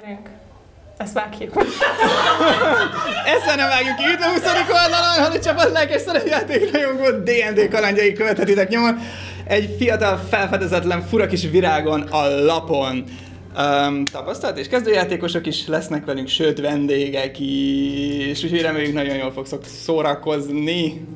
Gyerünk. Ezt vágjuk. Ezt nem vágjuk ki, itt a 20. oldalon, hanem csapat lelkes szerepjátékrajongó D&D kalandjai követhetitek nyomon. Egy fiatal, felfedezetlen, fura kis virágon a lapon. Um, tapasztalt és kezdőjátékosok is lesznek velünk, sőt vendégek is, úgyhogy reméljük nagyon jól fogsz szórakozni.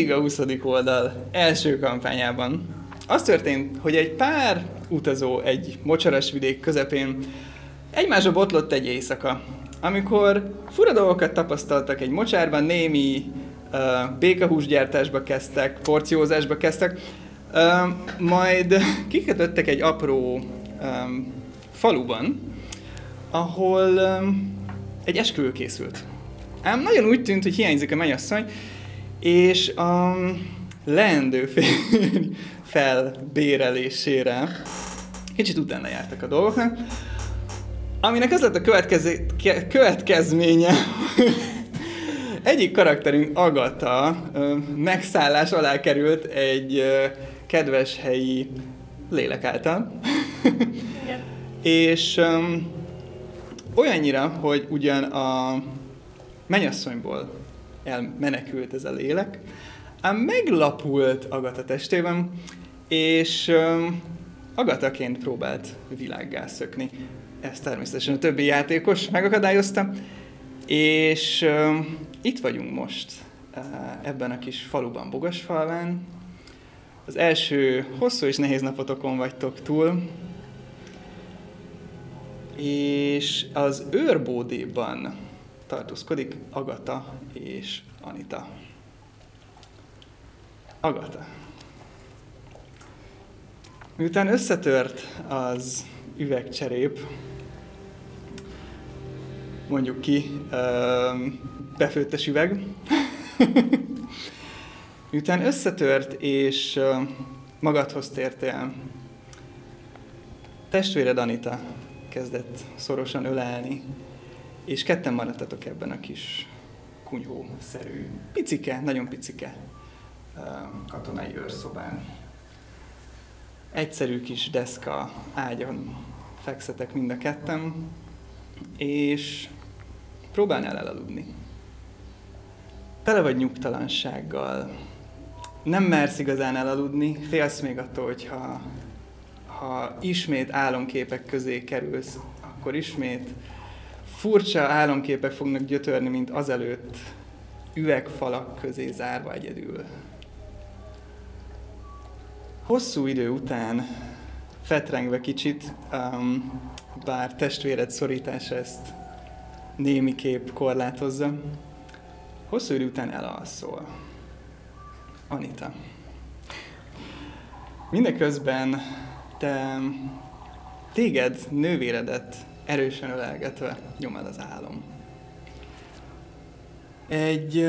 Eddig a 20. oldal első kampányában az történt, hogy egy pár utazó egy mocsaras vidék közepén egymásra botlott egy éjszaka, amikor fura dolgokat tapasztaltak egy mocsárban, némi uh, békahúsgyártásba kezdtek, porciózásba kezdtek, uh, majd kikötöttek egy apró um, faluban, ahol um, egy esküvő készült. Ám nagyon úgy tűnt, hogy hiányzik a mennyasszony, és a leendő férj felbérelésére. Kicsit utána jártak a dolgoknak, aminek az lett a következő, következménye, egyik karakterünk Agata megszállás alá került egy kedves helyi lélek által. és um, olyannyira, hogy ugyan a mennyasszonyból elmenekült ez a lélek, ám meglapult Agata testében, és Agataként próbált világgá szökni. Ezt természetesen a többi játékos megakadályozta, és itt vagyunk most ebben a kis faluban, Bogasfalván. Az első hosszú és nehéz napotokon vagytok túl, és az őrbódéban tartózkodik Agata és Anita. Agata. Miután összetört az üvegcserép, mondjuk ki, befőttes üveg, miután összetört és magadhoz tértél, testvéred Anita kezdett szorosan ölelni, és ketten maradtatok ebben a kis kunyhó-szerű, picike, nagyon picike katonai őrszobán. Egyszerű kis deszka ágyon fekszetek mind a ketten, és próbálnál elaludni. Tele vagy nyugtalansággal, nem mersz igazán elaludni, félsz még attól, hogyha ha ismét álomképek közé kerülsz, akkor ismét furcsa álomképek fognak gyötörni, mint azelőtt üvegfalak közé zárva egyedül. Hosszú idő után, fetrengve kicsit, um, bár testvéred szorítása ezt némi kép korlátozza, hosszú idő után elalszol. Anita. Mindeközben te téged, nővéredet erősen ölelgetve nyom el az álom. Egy,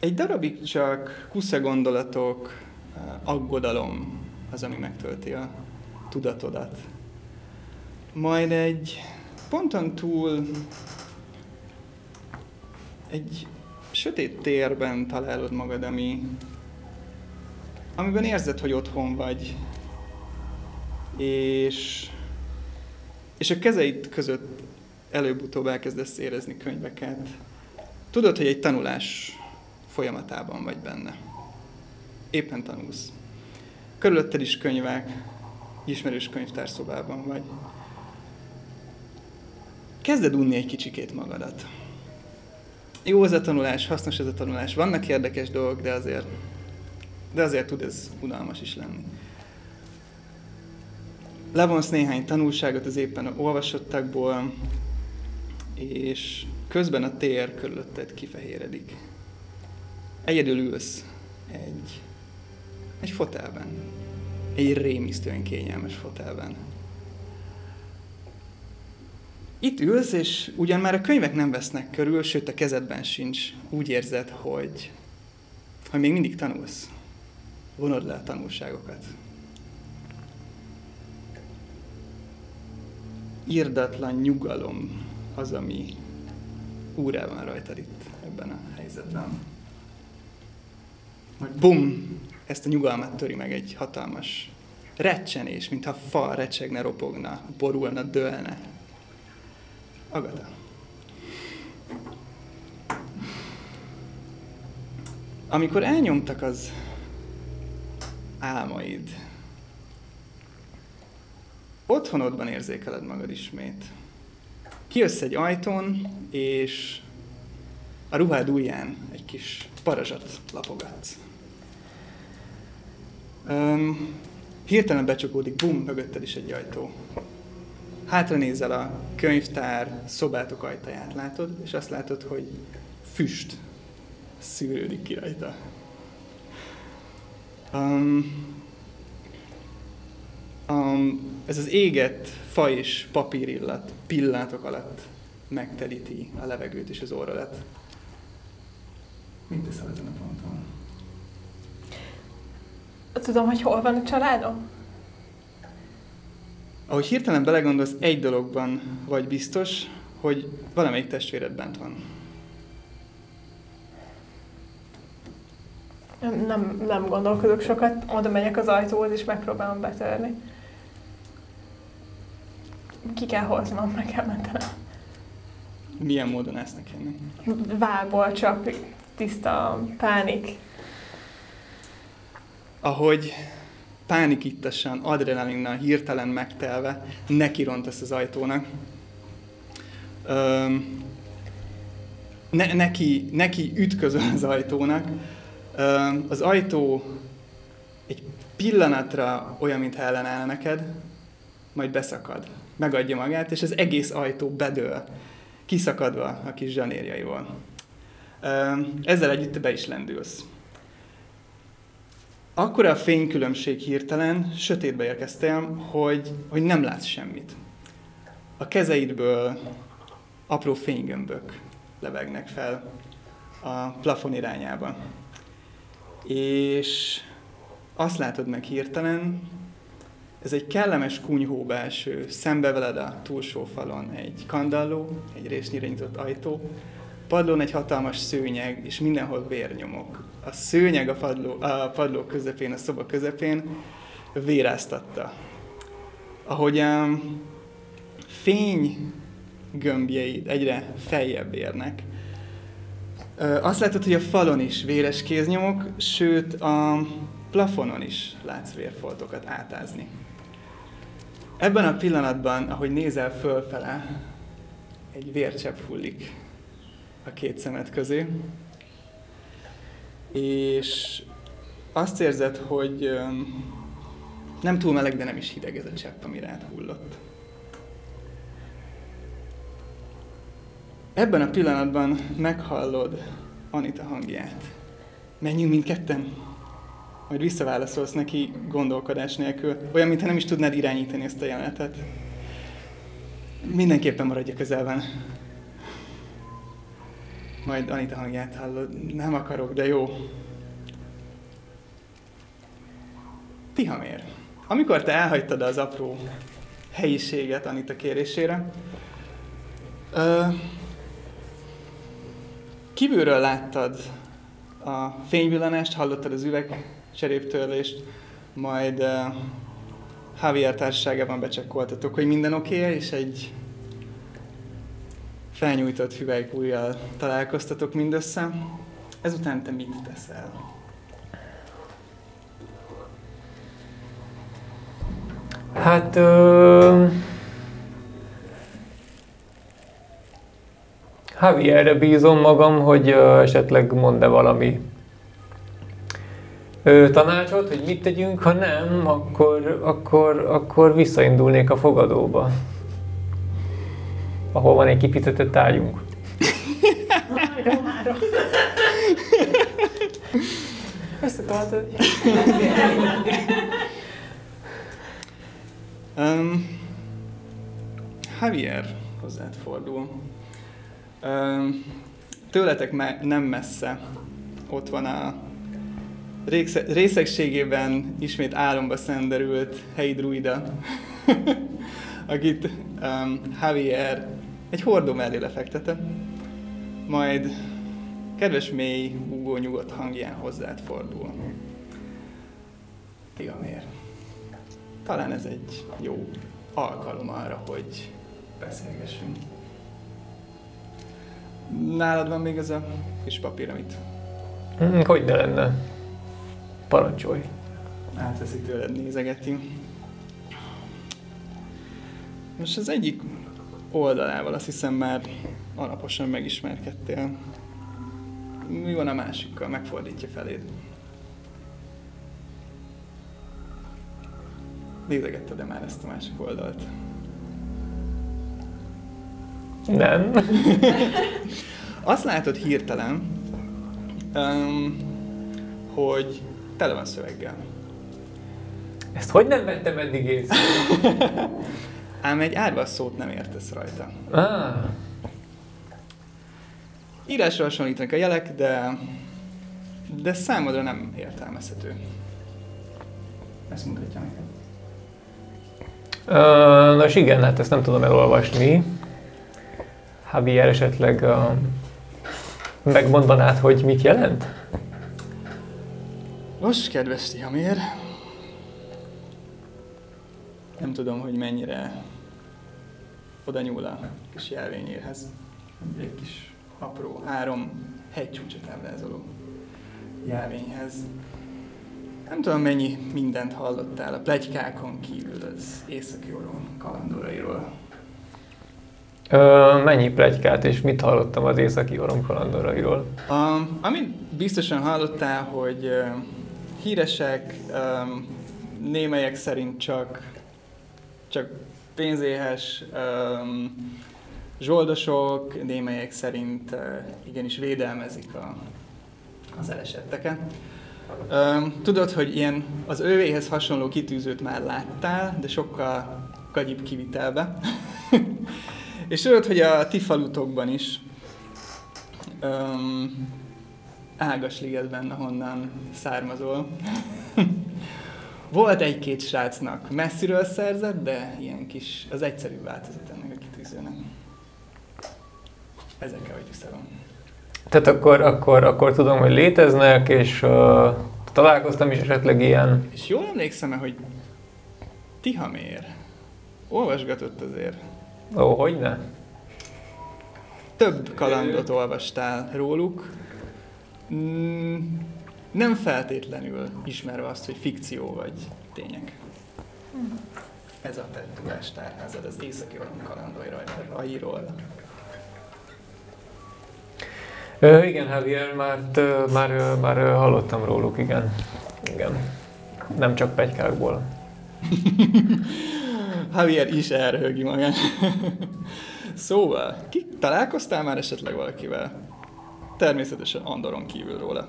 egy darabig csak kusza gondolatok, aggodalom az, ami megtölti a tudatodat. Majd egy ponton túl egy sötét térben találod magad, ami, amiben érzed, hogy otthon vagy, és, és a kezeid között előbb-utóbb elkezdesz érezni könyveket. Tudod, hogy egy tanulás folyamatában vagy benne. Éppen tanulsz. Körülötted is könyvek, ismerős könyvtárszobában vagy. Kezded unni egy kicsikét magadat. Jó ez a tanulás, hasznos ez a tanulás, vannak érdekes dolgok, de azért, de azért tud ez unalmas is lenni. Levonsz néhány tanulságot az éppen olvasottakból, és közben a tér körülötted kifehéredik. Egyedül ülsz egy, egy fotelben. Egy rémisztően kényelmes fotelben. Itt ülsz, és ugyan már a könyvek nem vesznek körül, sőt a kezedben sincs. Úgy érzed, hogy, hogy még mindig tanulsz. Vonod le a tanulságokat. Irdatlan nyugalom az, ami úrá van rajtad itt ebben a helyzetben. Majd bum, ezt a nyugalmat töri meg egy hatalmas recsenés, mintha fa recsegne, ropogna, borulna, dőlne. Agata. Amikor elnyomtak az álmaid, otthonodban érzékeled magad ismét. Kijössz egy ajtón, és a ruhád ujján egy kis parazsat lapogatsz. Um, hirtelen becsukódik, bum, mögötted is egy ajtó. Hátra nézel a könyvtár szobátok ajtaját, látod, és azt látod, hogy füst szűrődik ki rajta. Um, um, ez az égett fa és papírillat pillantok alatt megtelíti a levegőt és az orrodat. Mit teszel ezen a ponton? Tudom, hogy hol van a családom? Ahogy hirtelen belegondolsz, egy dologban vagy biztos, hogy valamelyik testvéred bent van. Nem, nem, nem gondolkodok sokat, oda megyek az ajtóhoz és megpróbálom betörni. Ki kell hoznom, meg kell mentenem. Milyen módon ezt nekem? Vágból csak tiszta pánik. Ahogy pánikittasan, adrenalinnal hirtelen megtelve, neki rontasz az ajtónak. Öm, ne, neki, neki ütközöl az ajtónak. Öm, az ajtó egy pillanatra olyan, mintha ellenáll neked, majd beszakad, megadja magát, és az egész ajtó bedől, kiszakadva a kis zsanérjaival. Ezzel együtt be is lendülsz. Akkora a fénykülönbség hirtelen, sötétbe érkeztél, hogy, hogy nem látsz semmit. A kezeidből apró fénygömbök lebegnek fel a plafon irányába. És azt látod meg hirtelen, ez egy kellemes kunyhó belső, szembe veled a túlsó falon egy kandalló, egy résznyire nyitott ajtó, padlón egy hatalmas szőnyeg, és mindenhol vérnyomok. A szőnyeg a padló, a padló közepén, a szoba közepén véráztatta. Ahogy a fény gömbjeid egyre feljebb érnek, azt látod, hogy a falon is véres kéznyomok, sőt a plafonon is látsz vérfoltokat átázni. Ebben a pillanatban, ahogy nézel fölfele, egy vércsepp hullik a két szemed közé, és azt érzed, hogy nem túl meleg, de nem is hideg ez a csepp, ami rád hullott. Ebben a pillanatban meghallod Anita hangját. Menjünk mindketten. Majd visszaválaszolsz neki gondolkodás nélkül. Olyan, mintha nem is tudnád irányítani ezt a jelenetet. Mindenképpen maradj a közelben. Majd Anita hangját hallod. Nem akarok, de jó. Tihamér. Amikor te elhagytad az apró helyiséget Anita kérésére, ö, kívülről láttad a fényvillanást, hallottad az üvegcseréptörlést, majd uh, Javier társaságában becsekkoltatok, hogy minden oké okay és egy felnyújtott hüvelykújjal találkoztatok mindössze. Ezután te mit teszel? Hát... Ö... Javierre bízom magam, hogy ö, esetleg mond-e valami ö, tanácsot, hogy mit tegyünk, ha nem, akkor, akkor, akkor visszaindulnék a fogadóba. Ahol van egy kifizetett ágyunk. Összetoltad. Um, Javier hozzád fordul. Um, tőletek me- nem messze ott van a része- részegségében ismét álomba szenderült helyi druida, akit um, Javier egy hordó mellé lefektetett, majd kedves mély, ugó nyugodt hangján hozzád fordul. Tigamér. Talán ez egy jó alkalom arra, hogy beszélgessünk. Nálad van még ez a kis papír, amit Hm, hogy ne lenne? Parancsolj. átveszi tőled, nézegeti. Most az egyik oldalával azt hiszem már alaposan megismerkedtél. Mi van a másikkal? Megfordítja feléd. Nézegetted de már ezt a másik oldalt? Nem. Azt látod hirtelen, um, hogy tele van szöveggel. Ezt hogy nem vettem eddig észre? Ám egy árva szót nem értesz rajta. Ah, Írásra hasonlítanak a jelek, de, de számodra nem értelmezhető. Ezt mutatja neked. Ö, nos igen, hát ezt nem tudom elolvasni. Javier esetleg uh, megmondanád, hogy mit jelent? Nos, kedves Tihamér, nem tudom, hogy mennyire oda nyúl a kis jelvényérhez. Egy kis apró három hegycsúcsot ábrázoló jelvényhez. Nem tudom, mennyi mindent hallottál a plegykákon kívül az északi orom kalandorairól. Ö, mennyi plegykát és mit hallottam az északi orom kalandorairól? Um, amit biztosan hallottál, hogy uh, híresek, um, némelyek szerint csak, csak pénzéhes um, zsoldosok, némelyek szerint uh, igenis védelmezik a, az elesetteket. Um, tudod, hogy ilyen az ővéhez hasonló kitűzőt már láttál, de sokkal gagyibb kivitelbe. És tudod, hogy a ti falutokban is um, ágas ligetben, ahonnan származol. Volt egy-két srácnak messziről szerzett, de ilyen kis, az egyszerű változat ennek a kitűzőnek. Ezekkel vagy tisztelem. Tehát akkor, akkor, akkor tudom, hogy léteznek, és uh, találkoztam is esetleg ilyen. És jól emlékszem-e, hogy Tihamér olvasgatott azért. Ó, hogy ne? Több kalandot olvastál róluk, nem feltétlenül ismerve azt, hogy fikció vagy tények. Ez a te tudástárházad az északi orom kalandairól. Ö, igen, Javier, már, már, már hallottam róluk, igen. Igen. Nem csak pegykákból. Javier is elröhögi magát. szóval, ki találkoztál már esetleg valakivel? Természetesen Andoron kívül róla.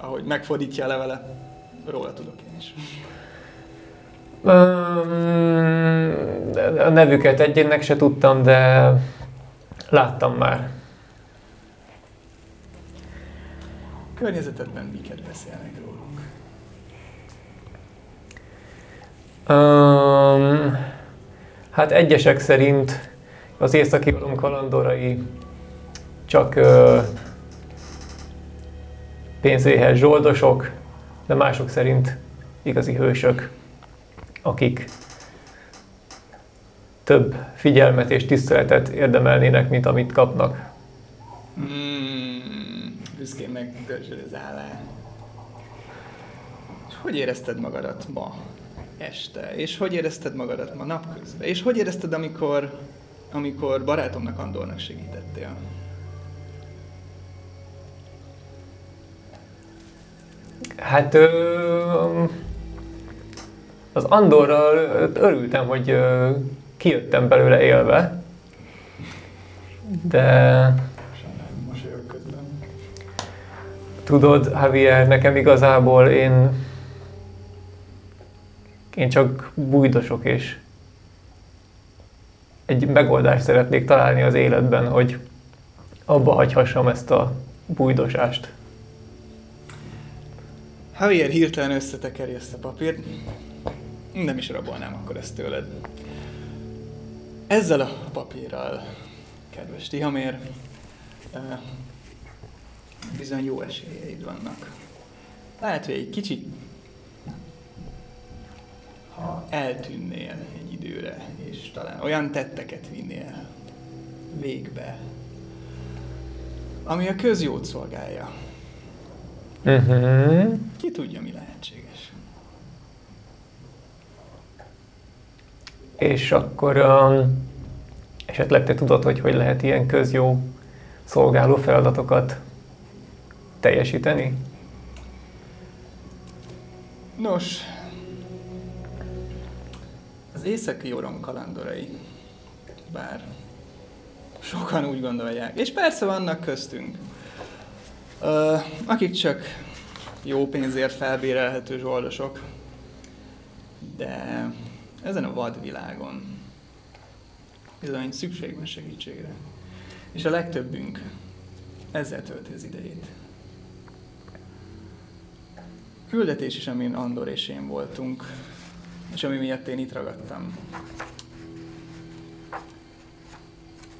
Ahogy megfordítja a levele, róla tudok én is. A nevüket egyének se tudtam, de láttam már. Környezetedben miket beszélnek róluk? Öm, hát egyesek szerint az északi kalandorai csak ö, pénzéhes zsoldosok, de mások szerint igazi hősök, akik több figyelmet és tiszteletet érdemelnének, mint amit kapnak. Hmm, büszkén megdörzsöd az állá. És hogy érezted magadat ma este, és hogy érezted magadat ma napközben, és hogy érezted, amikor, amikor barátomnak Andornak segítettél? Hát ö, az Andorral örültem, hogy ö, kijöttem belőle élve, de tudod, Javier, nekem igazából én én csak bújdosok és egy megoldást szeretnék találni az életben, hogy abba hagyhassam ezt a bújdosást. Javier hirtelen összetekeri ezt a papírt. Nem is rabolnám akkor ezt tőled. Ezzel a papírral, kedves Tihamér, bizony jó esélyeid vannak. Lehet, hogy egy kicsit, ha eltűnnél egy időre, és talán olyan tetteket vinnél végbe, ami a közjót szolgálja. Uh-huh. Ki tudja, mi lehetséges. És akkor um, esetleg te tudod, hogy hogy lehet ilyen közjó szolgáló feladatokat teljesíteni? Nos, az északi orom kalandorai, bár sokan úgy gondolják, és persze vannak köztünk, akik csak jó pénzért felbérelhető zsoldosok, de ezen a vadvilágon bizony szükség van segítségre. És a legtöbbünk ezzel tölti az idejét. Küldetés is, amin Andor és én voltunk, és ami miatt én itt ragadtam.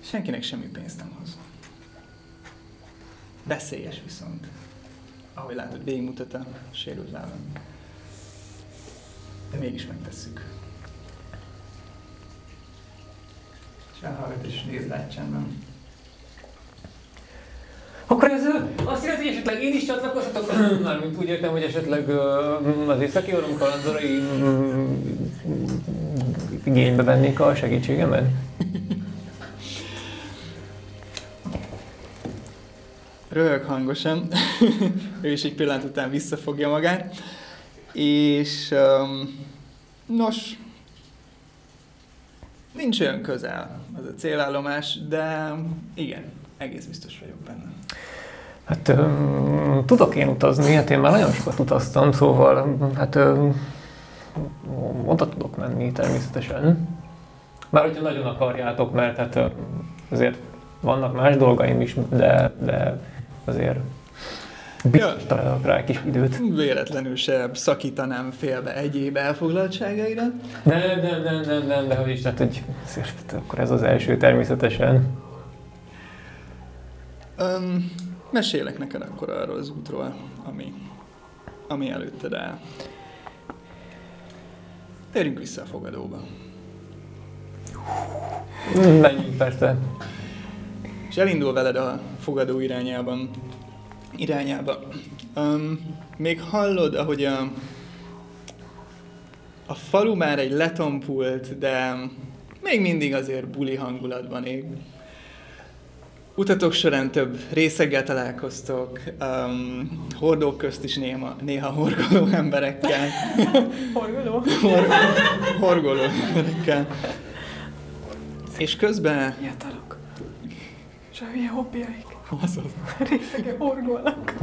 Senkinek semmi pénzt nem hoz. Veszélyes viszont. Ahogy látod, végigmutat a sérült lábam. De mégis megtesszük. És elhallgat és néz rá csendben. Akkor ez azt jelenti, hogy esetleg én is csatlakozhatok, mármint úgy értem, hogy esetleg ö, az északi orom kalandorai mm, igénybe vennék a segítségemet? Röhög hangosan, ő is egy pillanat után visszafogja magát, és um, nos, nincs olyan közel az a célállomás, de igen, egész biztos vagyok benne. Hát ö, tudok én utazni, hát én már nagyon sokat utaztam, szóval hát ö, oda tudok menni természetesen. Már hogyha nagyon akarjátok, mert hát azért vannak más dolgaim is, de, de azért biztos találok rá kis időt. Véletlenül se szakítanám félbe egyéb elfoglaltságaidat. Nem, nem, nem, nem, nem, de hogy is, tehát hogy azért, akkor ez az első természetesen. Um, mesélek neked akkor arról az útról, ami, ami előtted áll. Térjünk vissza a fogadóba. Menjünk persze. És elindul veled a fogadó irányában. irányába. Um, még hallod, ahogy a, a falu már egy letompult, de még mindig azért buli hangulatban ég. Utatok során több részeggel találkoztok, um, hordók közt is néha, néha horgoló emberekkel, Horgoló. hor, horgoló emberekkel. És közben Fiatalok. Semmilyen hobbiaik. az az Részegen horgolnak.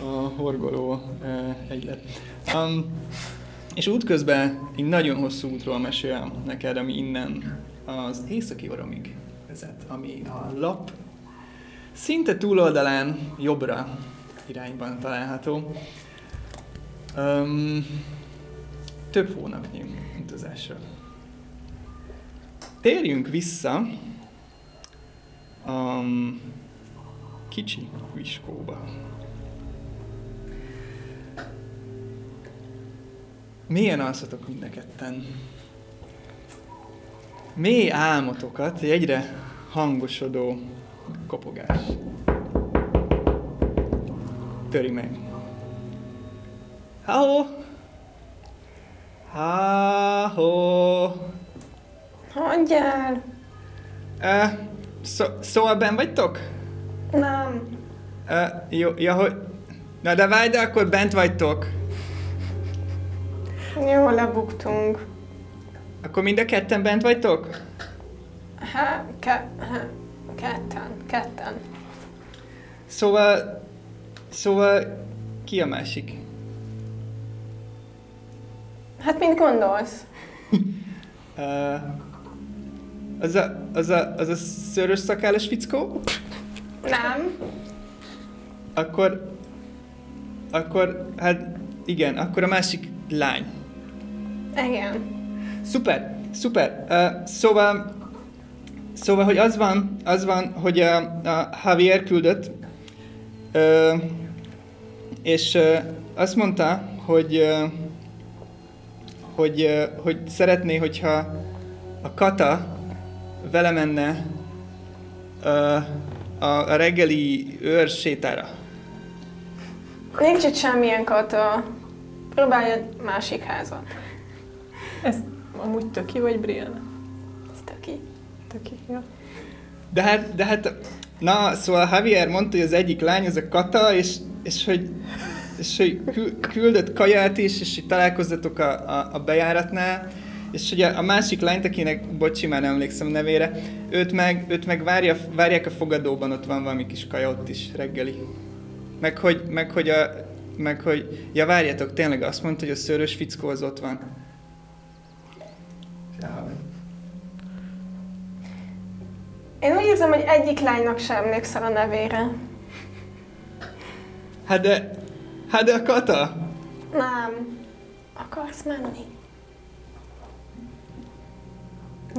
a horgoló uh, egylet. Um, és útközben egy nagyon hosszú útról mesél neked, ami innen az északi oromig vezet, ami a lap szinte túloldalán jobbra irányban található. Um, több hónapnyi utazásra. Térjünk vissza a kicsi viskóba. Milyen alszatok mind? Mély álmotokat, egy egyre hangosodó kopogás. Töri meg. Halló? Halló? Hagyjál! Uh, szó, szóval ben vagytok? Nem. Uh, jó, ja, hogy... Na de várj, de akkor bent vagytok. Jó, lebuktunk. Akkor mind a ketten bent vagytok? Hát, ke, hát, ketten, ketten. Szóval... Szóval... Ki a másik? Hát, mint gondolsz? Uh, az a, az a, az a szőrös szakállas fickó? Nem. Akkor... Akkor, hát igen, akkor a másik lány. Igen. Szuper, szuper. Uh, szóval, szóval, hogy az van, az van, hogy a, a Javier küldött, uh, és uh, azt mondta, hogy, uh, hogy, uh, hogy szeretné, hogyha a Kata vele menne a, a reggeli őrsétára. Nincs itt semmilyen kata. Próbálj egy másik házat. Ez amúgy Töki vagy Brianna? Ez töki. Töki, ja. De hát, de hát, na, szóval Javier mondta, hogy az egyik lány az a Kata, és, és hogy, és hogy kü- küldött kaját is, és hogy találkozzatok a, a, a bejáratnál, és hogy a, másik lányt, akinek, bocsi, már nem emlékszem nevére, őt meg, őt meg várja, várják a fogadóban, ott van valami kis kaja ott is reggeli. Meg hogy, meg hogy, a, meg hogy, ja várjátok, tényleg azt mondta, hogy a szőrös fickó az ott van. Ja. Én úgy érzem, hogy egyik lánynak sem emlékszel a nevére. Hát de, hát de a Kata, Nem. Akarsz menni?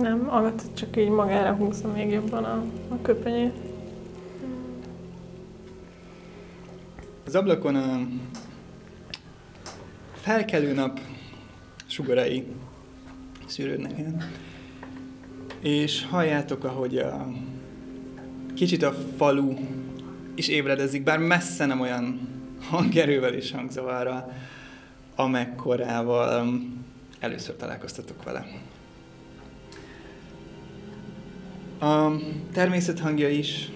Nem, Agatha csak így magára húzza még jobban a, a köpenyét. Az ablakon a felkelő nap sugarai szűrődnek el, és halljátok, ahogy a, kicsit a falu is ébredezik, bár messze nem olyan hangerővel és hangzavarral, amekkorával először találkoztatok vele. A természet hangja is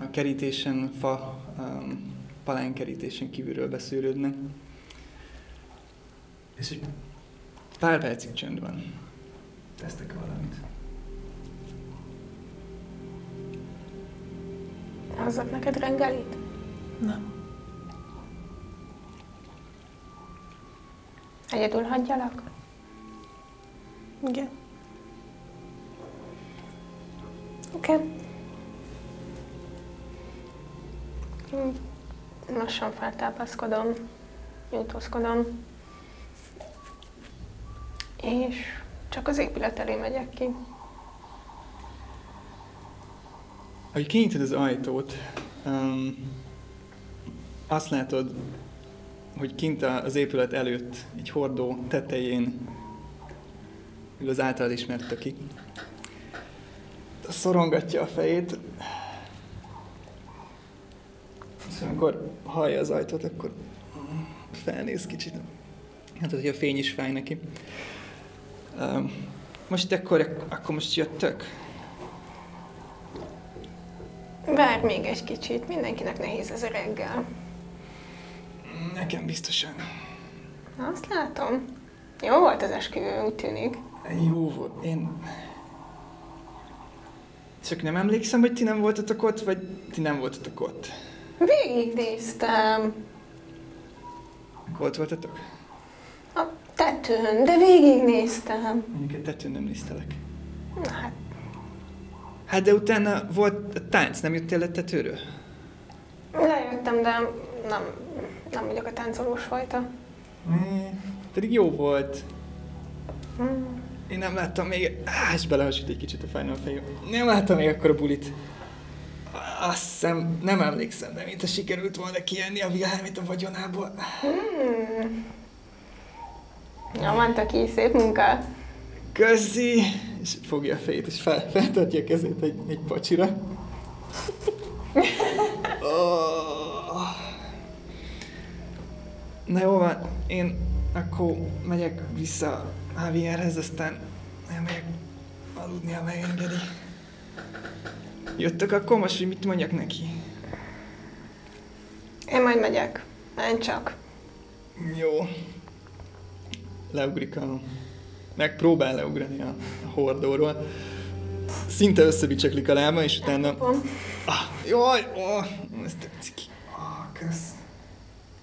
a kerítésen, fa, um, palánkerítésen kívülről beszűrődnek. És egy pár percig csönd van. Tesztek valamit. Hozzak neked reggelit? Nem. Egyedül hagyjalak? Igen. Okay. Lassan feltápaszkodom, nyújtózkodom, és csak az épület elé megyek ki. Ahogy kinyitod az ajtót, um, azt látod, hogy kint az épület előtt, egy hordó tetején az általad ismert töki. Szorongatja a fejét. És amikor hallja az ajtót, akkor felnéz kicsit. Hát, hogy a fény is fáj neki. Um, most akkor, akkor most jöttök? Várj még egy kicsit, mindenkinek nehéz ez a reggel. Nekem biztosan. Azt látom. Jó volt az esküvő, úgy tűnik. Jó volt. Én... Csak nem emlékszem, hogy ti nem voltatok ott, vagy ti nem voltatok ott. Végignéztem ott voltatok? a tetőn, de végignéztem. Mondjuk egy tetőn nem néztelek. Na hát, Hát de utána volt a tánc, nem jöttél le tetőről? lejöttem, de nem, nem vagyok a táncolós fajta. Mm, pedig jó volt. Mm. Én nem láttam még... Á, és belehasít egy kicsit a Final Fejem. Nem láttam még akkor a bulit. Azt hiszem, nem emlékszem, de mint sikerült volna kijönni a Wilhelmit a vagyonából. Mm. Ja, mondta ki, szép munka. Köszi! És fogja a fejét, és fel, feltartja a kezét egy, egy pacsira. Oh. Na jó van, én akkor megyek vissza Javierhez, aztán elmegyek aludni, ha megengedi. Jöttök akkor most, hogy mit mondjak neki? Én majd megyek. Menj csak. Jó. Leugrik a... Megpróbál leugrani a, hordóról. Szinte összebicseklik a lába, és utána... Ah, jaj, oh, ez tetszik. Ah, kösz.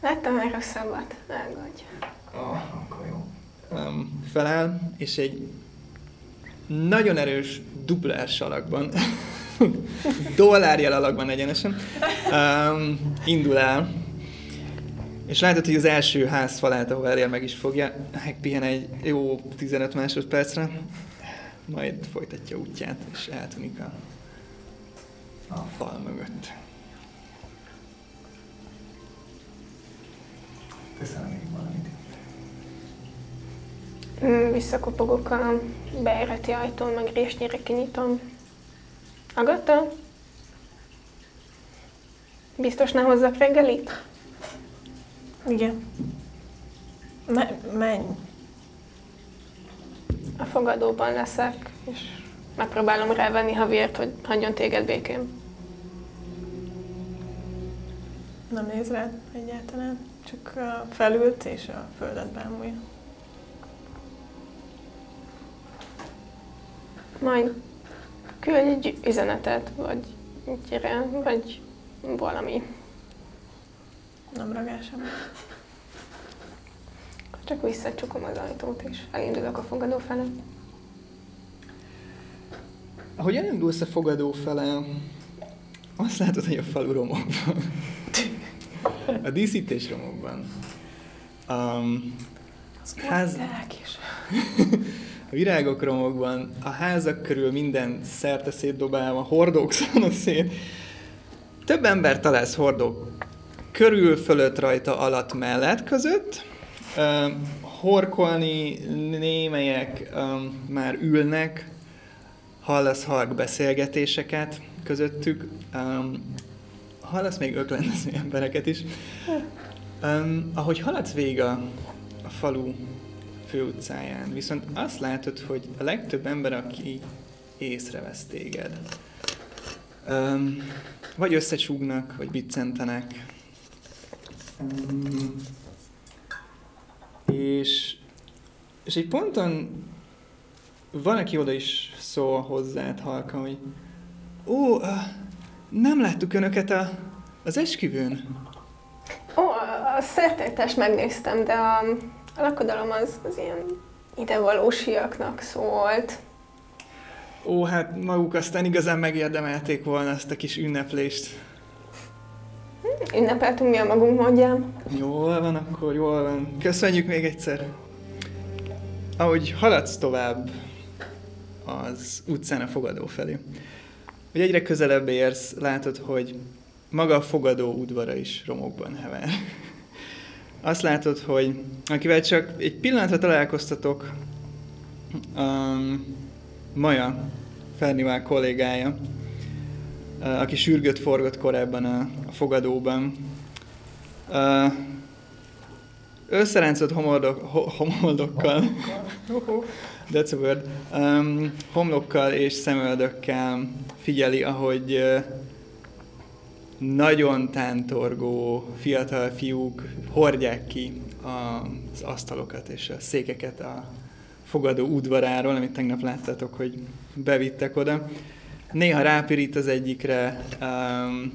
Láttam már rosszabbat. Ne aggódj. Ah. Um, feláll, és egy nagyon erős duplás alakban, dollárjel alakban egyenesen, um, indul el, és látod, hogy az első ház falát, ahol elér, meg is fogja, megpihen egy jó 15 másodpercre, majd folytatja útját, és eltűnik a, a fal mögött. Teszel még valamit? Visszakopogok a beéreti ajtón, meg résnyire kinyitom. Agata? Biztos ne hozzak reggelit? Igen. Me- menj. A fogadóban leszek, és megpróbálom rávenni Havért, hogy hagyjon téged békén. Nem néz rád egyáltalán. Csak felült és a földet bámulja. Majd küldj egy üzenetet, vagy gyere, vagy valami. Nem ragál sem. Csak visszacsukom az ajtót, és elindulok a fogadó felé. Ahogy elindulsz a fogadó fele, azt látod, hogy a falu romokban. A díszítés romokban. Um, ház, is. a virágok romokban, a házak körül minden szerte szétdobálva, hordók szana szét. Több ember találsz hordók körül, fölött, rajta, alatt, mellett, között. Um, horkolni némelyek um, már ülnek, hallasz halk beszélgetéseket közöttük, um, hallasz még öklendező embereket is. Um, ahogy haladsz végig a, a falu főutcáján, viszont azt látod, hogy a legtöbb ember, aki észrevesz téged, um, vagy összecsúgnak, vagy biccentenek. Um, és, és egy ponton van, aki oda is szól hozzád halka, hogy ó, nem láttuk önöket a, az esküvőn. Ó, a szertartást megnéztem, de a, a lakodalom az, az ilyen idevalósiaknak szólt. Ó, hát maguk aztán igazán megérdemelték volna ezt a kis ünneplést. Ünnepeltünk mi a magunk módján. Jól van, akkor jól van. Köszönjük még egyszer. Ahogy haladsz tovább az utcán a fogadó felé, hogy egyre közelebb érsz, látod, hogy maga a fogadó udvara is romokban hever. Azt látod, hogy akivel csak egy pillanatra találkoztatok, um, Maja, Fernivál kollégája, uh, aki sürgött forgott korábban a, a fogadóban, uh, összeráncolt homoldok, ho, homoldokkal, that's a word, um, homlokkal és szemöldökkel figyeli, ahogy uh, nagyon tántorgó fiatal fiúk hordják ki az asztalokat és a székeket a fogadó udvaráról, amit tegnap láttátok, hogy bevittek oda. Néha rápirít az egyikre, um,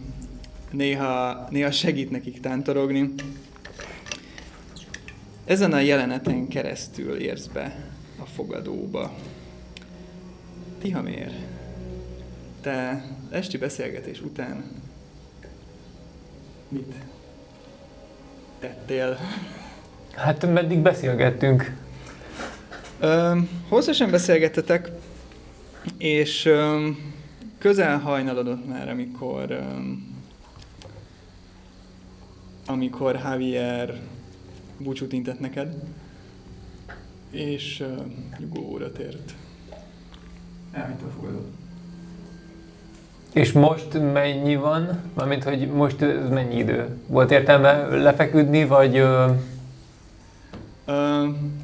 néha, néha segít nekik tántorogni. Ezen a jeleneten keresztül érsz be a fogadóba. Tihamér, te esti beszélgetés után mit tettél? Hát meddig beszélgettünk? Öm, hosszasan beszélgettetek, és közel hajnalodott már, amikor amikor Javier búcsút intett neked, és öm, nyugóra tért. Elvitte a fogadót. És most mennyi van? Mármint, hogy most ez mennyi idő? Volt értelme lefeküdni, vagy... ö, Um,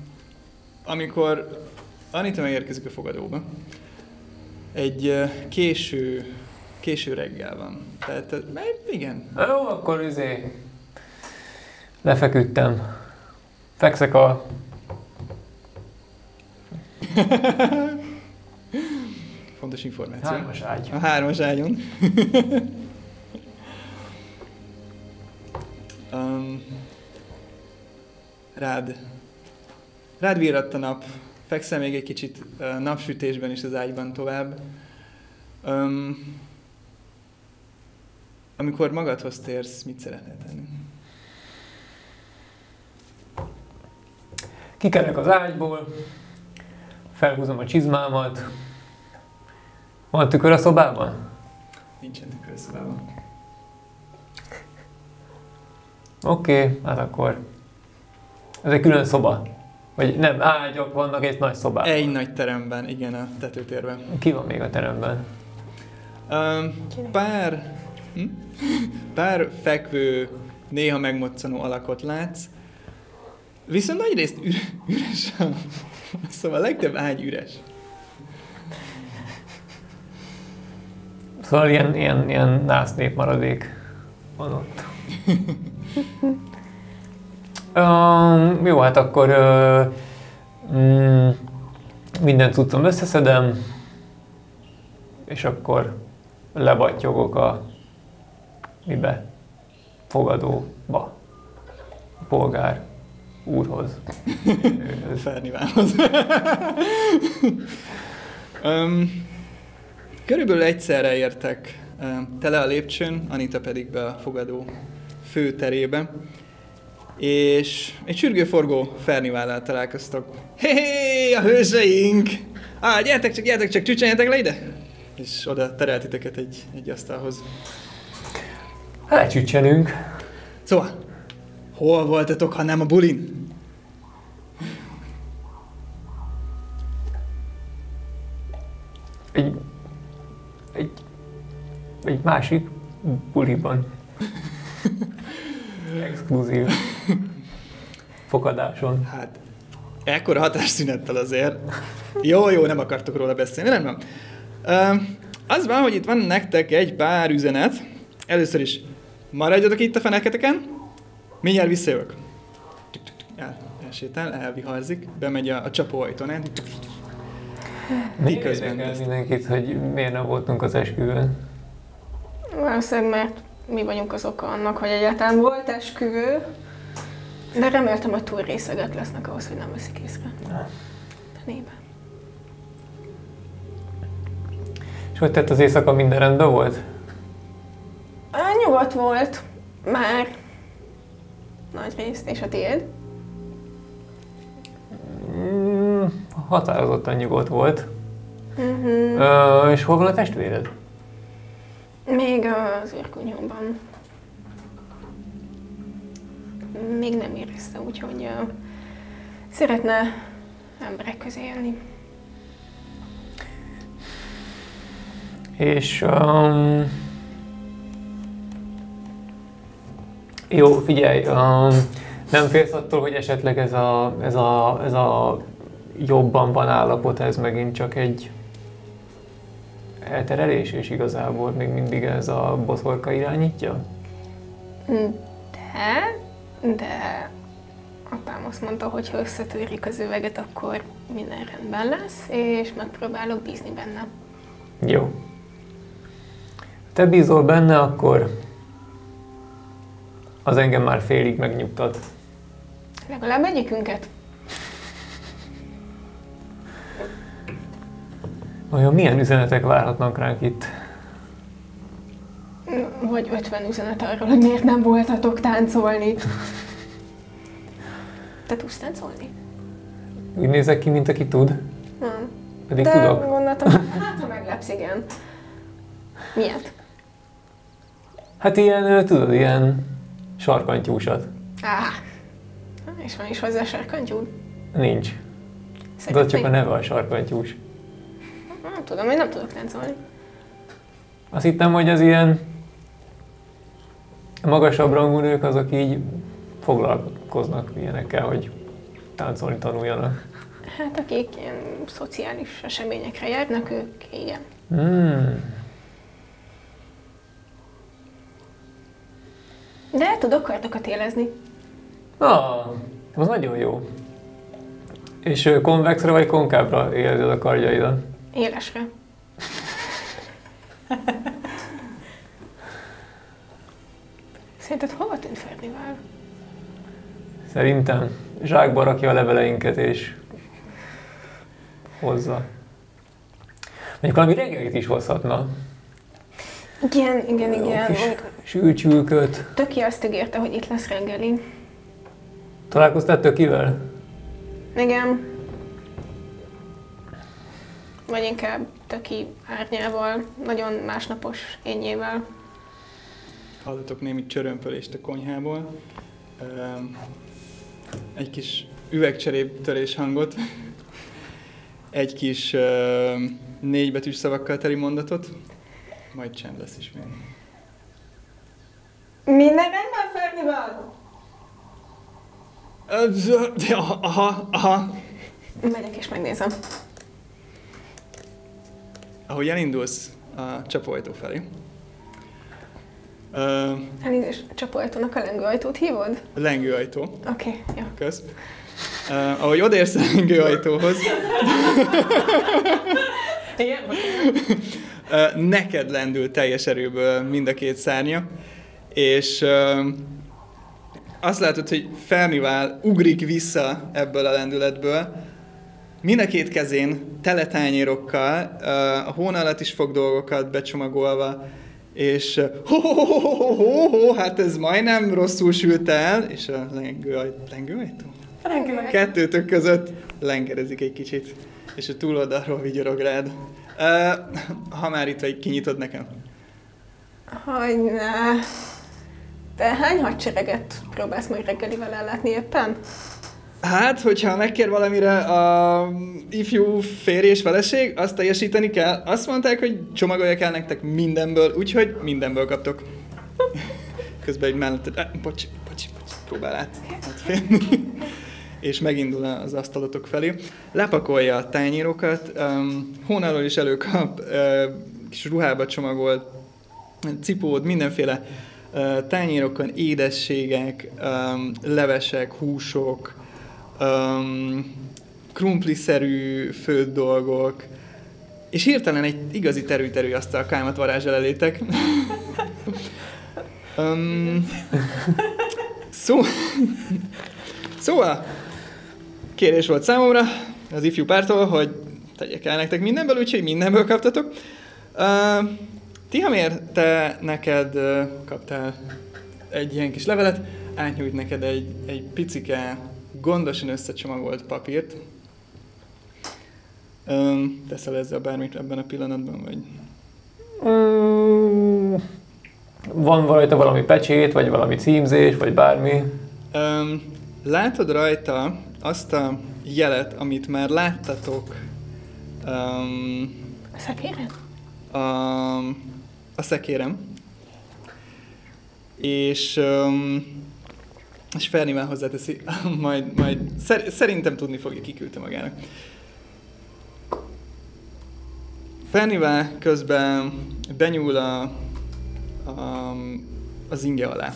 amikor Anita megérkezik a fogadóba, egy késő, késő reggel van. Tehát, igen, Jó, akkor izé... Lefeküdtem. Fekszek a... fontos információ. hármas ágy. A hármas ágyon. um, rád, rád virradt a nap, fekszel még egy kicsit uh, napsütésben is az ágyban tovább. Um, amikor magadhoz térsz, mit szeretnél tenni? Kikerek az ágyból, felhúzom a csizmámat. Van tükör a szobában? Nincsen tükörszobában. Oké, okay, hát akkor... Ez egy külön szoba. Vagy nem, ágyak vannak egy nagy szobában. Egy nagy teremben, igen, a tetőtérben. Ki van még a teremben? Um, pár, hm? pár fekvő, néha megmoccanó alakot látsz, viszont nagy részt üre, üres a... Szóval a legtöbb ágy üres. Szóval ilyen, ilyen, ilyen násznép maradék van ott. um, jó, hát akkor uh, mm, minden cuccom összeszedem, és akkor lebattyogok a mibe? Fogadóba. A polgár úrhoz. Fernivához. um, körülbelül egyszerre értek tele a lépcsőn, Anita pedig be a fogadó főterébe, és egy sürgőforgó Fernivállal találkoztok. Hé, hé, a hőseink! Á, gyertek csak, gyertek csak, csücsenjetek le ide! És oda terelt titeket egy, egy asztalhoz. Lecsücsenünk. Szóval, hol voltatok, ha nem a bulin? Egy, egy másik buliban. Exkluzív fogadáson. Hát, ekkora hatásszünettel azért. Jó, jó, nem akartok róla beszélni, nem, nem. Uh, az van, hogy itt van nektek egy pár üzenet. Először is, maradjatok itt a feneketeken, mindjárt visszajövök. El, elsétál, elviharzik, bemegy a, a csapóajtón, Miért közben érdekel ezt? mindenkit, hogy miért nem voltunk az esküvőn? Valószínűleg, mert mi vagyunk az oka annak, hogy egyáltalán volt esküvő, de reméltem, hogy túl részeget lesznek ahhoz, hogy nem veszik észre. Nébe. És hogy tett az éjszaka minden rendben volt? Á, Nyugodt volt, már nagy részt, és a tiéd. Mm, határozottan nyugodt volt. Uh-huh. Ö, és hol van a testvéred? Még az űrkunyóban. Még nem érezte, úgyhogy uh, szeretne emberek közé jönni. És... Um, jó, figyelj, um, nem félsz attól, hogy esetleg ez a, ez a, ez a jobban van állapot, ez megint csak egy elterelés, és igazából még mindig ez a boszorka irányítja? De, de apám azt mondta, hogy ha összetörik az üveget, akkor minden rendben lesz, és megpróbálok bízni benne. Jó. Te bízol benne, akkor az engem már félig megnyugtat. Legalább egyikünket. Vajon milyen üzenetek várhatnak ránk itt? Vagy 50 üzenet arról, hogy miért nem voltatok táncolni. Te tudsz táncolni? Úgy nézek ki, mint aki tud, Nem. pedig De tudok. gondoltam, hát ha meglepsz, igen. Miért? Hát ilyen, tudod, ilyen sarkantyúsat. Áh. És van is hozzá sarkantyú. Nincs. De Szeretnék? csak a neve a sarkantyús. Nem tudom, én nem tudok táncolni. Azt hittem, hogy az ilyen magasabb rangú nők azok így foglalkoznak ilyenekkel, hogy táncolni tanuljanak. Hát akik ilyen szociális eseményekre járnak, ők igen. Hmm. De el tudok kardokat élezni. Ah, az nagyon jó. És konvexre vagy konkávra éled a kardjaidat? Élesre. Szerinted hova tűnt Fernival? Szerintem zsákba rakja a leveleinket és hozza. Mondjuk valami reggelit is hozhatna. Igen, igen, Jó igen. kis Sülcsülköt. Töki azt ígérte, hogy itt lesz reggeli. Találkoztál tökivel? Igen. Vagy inkább Töki árnyával, nagyon másnapos ényével. Hallatok némi csörömpölést a konyhából. Öm, Egy kis üvegcseréptörés hangot. Egy kis öm, négybetűs szavakkal teli mondatot. Majd csend lesz ismét. Minden rendben ja, Aha, aha. Megyek és megnézem. Ahogy elindulsz a csapóajtó felé, ö, Elnézést, csapóajtónak a lengőajtót hívod? lengőajtó, Oké, okay, jó. kösz. Uh, ahogy odérsz a lengőajtóhoz, Igen, uh, neked lendül teljes erőből mind a két szárnya, és uh, azt látod, hogy Fernival ugrik vissza ebből a lendületből, mind a két kezén tele tányérokkal, uh, a hón alatt is fog dolgokat becsomagolva, és ho, ho, ho, ho, ho, ho, ho, hát ez majdnem rosszul sült el, és a lengőajtó, lengőajtó? Kettőtök között lengerezik egy kicsit, és a túloldalról vigyorog rád. Uh, ha már itt vagy, kinyitod nekem. Hogyne. Te hány hadsereget próbálsz majd reggelivel ellátni éppen? Hát, hogyha megkér valamire a ifjú férj és feleség, azt teljesíteni kell. Azt mondták, hogy csomagolják el nektek mindenből, úgyhogy mindenből kaptok. Közben egy mellett, eh, bocs, bocs, bocs, próbál át, és megindul az asztalotok felé. Lepakolja a tányérokat, um, hónalól is előkap, kis ruhába csomagolt cipót, mindenféle uh, tányérokon édességek, levesek, húsok, um, krumpliszerű főtt dolgok, és hirtelen egy igazi terű-terű asztalkámat varázsol elétek. um, szó... Szóval, kérés volt számomra az ifjú pártól, hogy tegyek el nektek mindenből, úgyhogy mindenből kaptatok. Uh, Tihamér, te neked uh, kaptál egy ilyen kis levelet, átnyújt neked egy, egy picike, gondosan összecsomagolt papírt. Um, teszel ezzel bármit ebben a pillanatban, vagy? Mm, van rajta valami pecsét, vagy valami címzés, vagy bármi. Um, látod rajta azt a jelet, amit már láttatok um, A szekéren? a, a szekérem. És, um, és Fernivel hozzáteszi, majd, majd szer, szerintem tudni fogja, kiküldte magának. Fernivel közben benyúl a, a, az inge alá.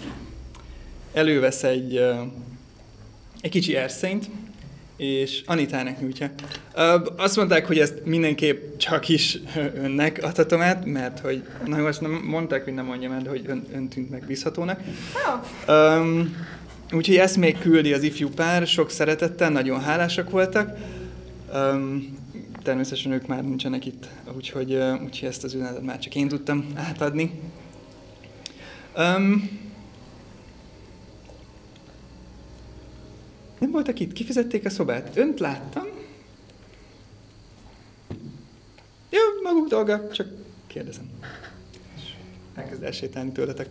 Elővesz egy, egy kicsi erszényt, és Anitának nyújtja. Azt mondták, hogy ezt mindenképp csak is önnek adhatom át, mert hogy, na jó, azt nem mondták, hogy nem mondjam el, de hogy ön, ön tűnt megbízhatónak. Um, úgyhogy ezt még küldi az ifjú pár, sok szeretettel, nagyon hálásak voltak. Um, természetesen ők már nincsenek itt, úgyhogy, uh, úgyhogy ezt az üzenetet már csak én tudtam átadni. Um, nem voltak itt, kifizették a szobát. Önt láttam. Jó, maguk dolga, csak kérdezem. És elkezd elsétálni tőletek.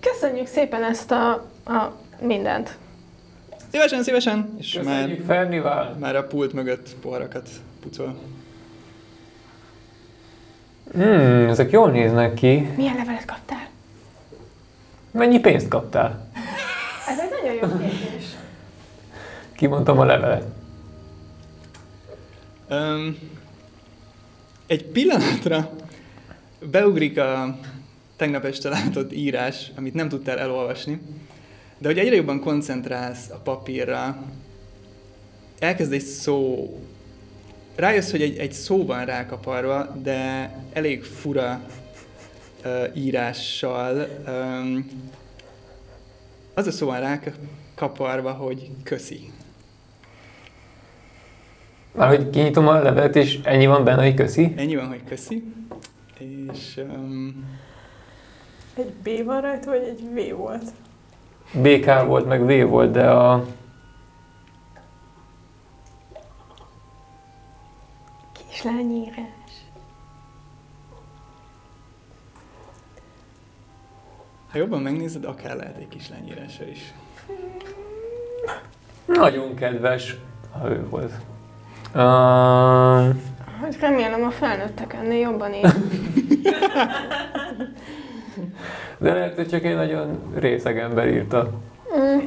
Köszönjük szépen ezt a, a mindent. Szívesen, szívesen! És Köszönjük már, Fernival. már a pult mögött poharakat pucol. Hmm, ezek jól néznek ki. Milyen levelet kaptál? Mennyi pénzt kaptál? Ez egy nagyon jó kérdés. Kimondtam a levelet. Um, egy pillanatra beugrik a tegnap este látott írás, amit nem tudtál elolvasni, de hogy egyre jobban koncentrálsz a papírra, elkezd egy szó, rájössz, hogy egy, egy szó van rákaparva, de elég fura uh, írással. Um, az a szó van rákaparva, hogy köszi. Hogy kinyitom a levelet, és ennyi van benne, hogy köszi. Ennyi van, hogy köszi. És um, Egy B van rajta, vagy egy V volt? BK volt, meg V volt, de a... Kislányírás. ha jobban megnézed, akár lehet egy kislányírása is. Nagyon kedves, ha ő volt. Uh, Hát remélem a felnőttek ennél jobban él. de lehet, hogy csak egy nagyon részeg ember írta. Mm,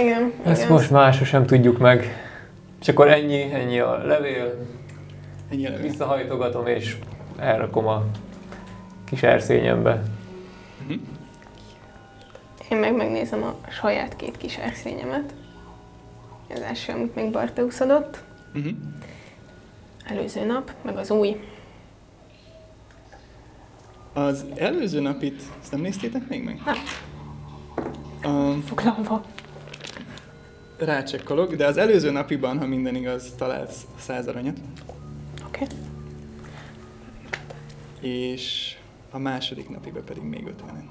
igen, Ezt igen. most másra sem tudjuk meg. És akkor ennyi, ennyi a levél, Ennyi a levél. visszahajtogatom és elrakom a kis erszényembe. Mhm. Én meg megnézem a saját két kis erszényemet. Az első, amit még Barteusz adott. Uh-huh. Előző nap, meg az új. Az előző napit, ezt nem néztétek még meg? Nem. Um, Foglalva. rácsekkolok, de az előző napiban, ha minden igaz, találsz 100 aranyat, Oké. Okay. és a második napiban pedig még 50-en.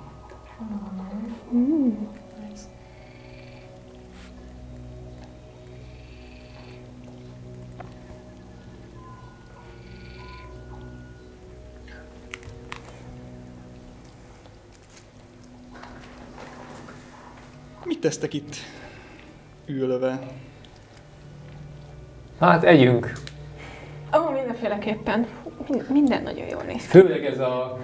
Mit tesztek itt ülve? Hát együnk. Ó, oh, mindenféleképpen. Min- minden nagyon jól néz ki. Főleg ez a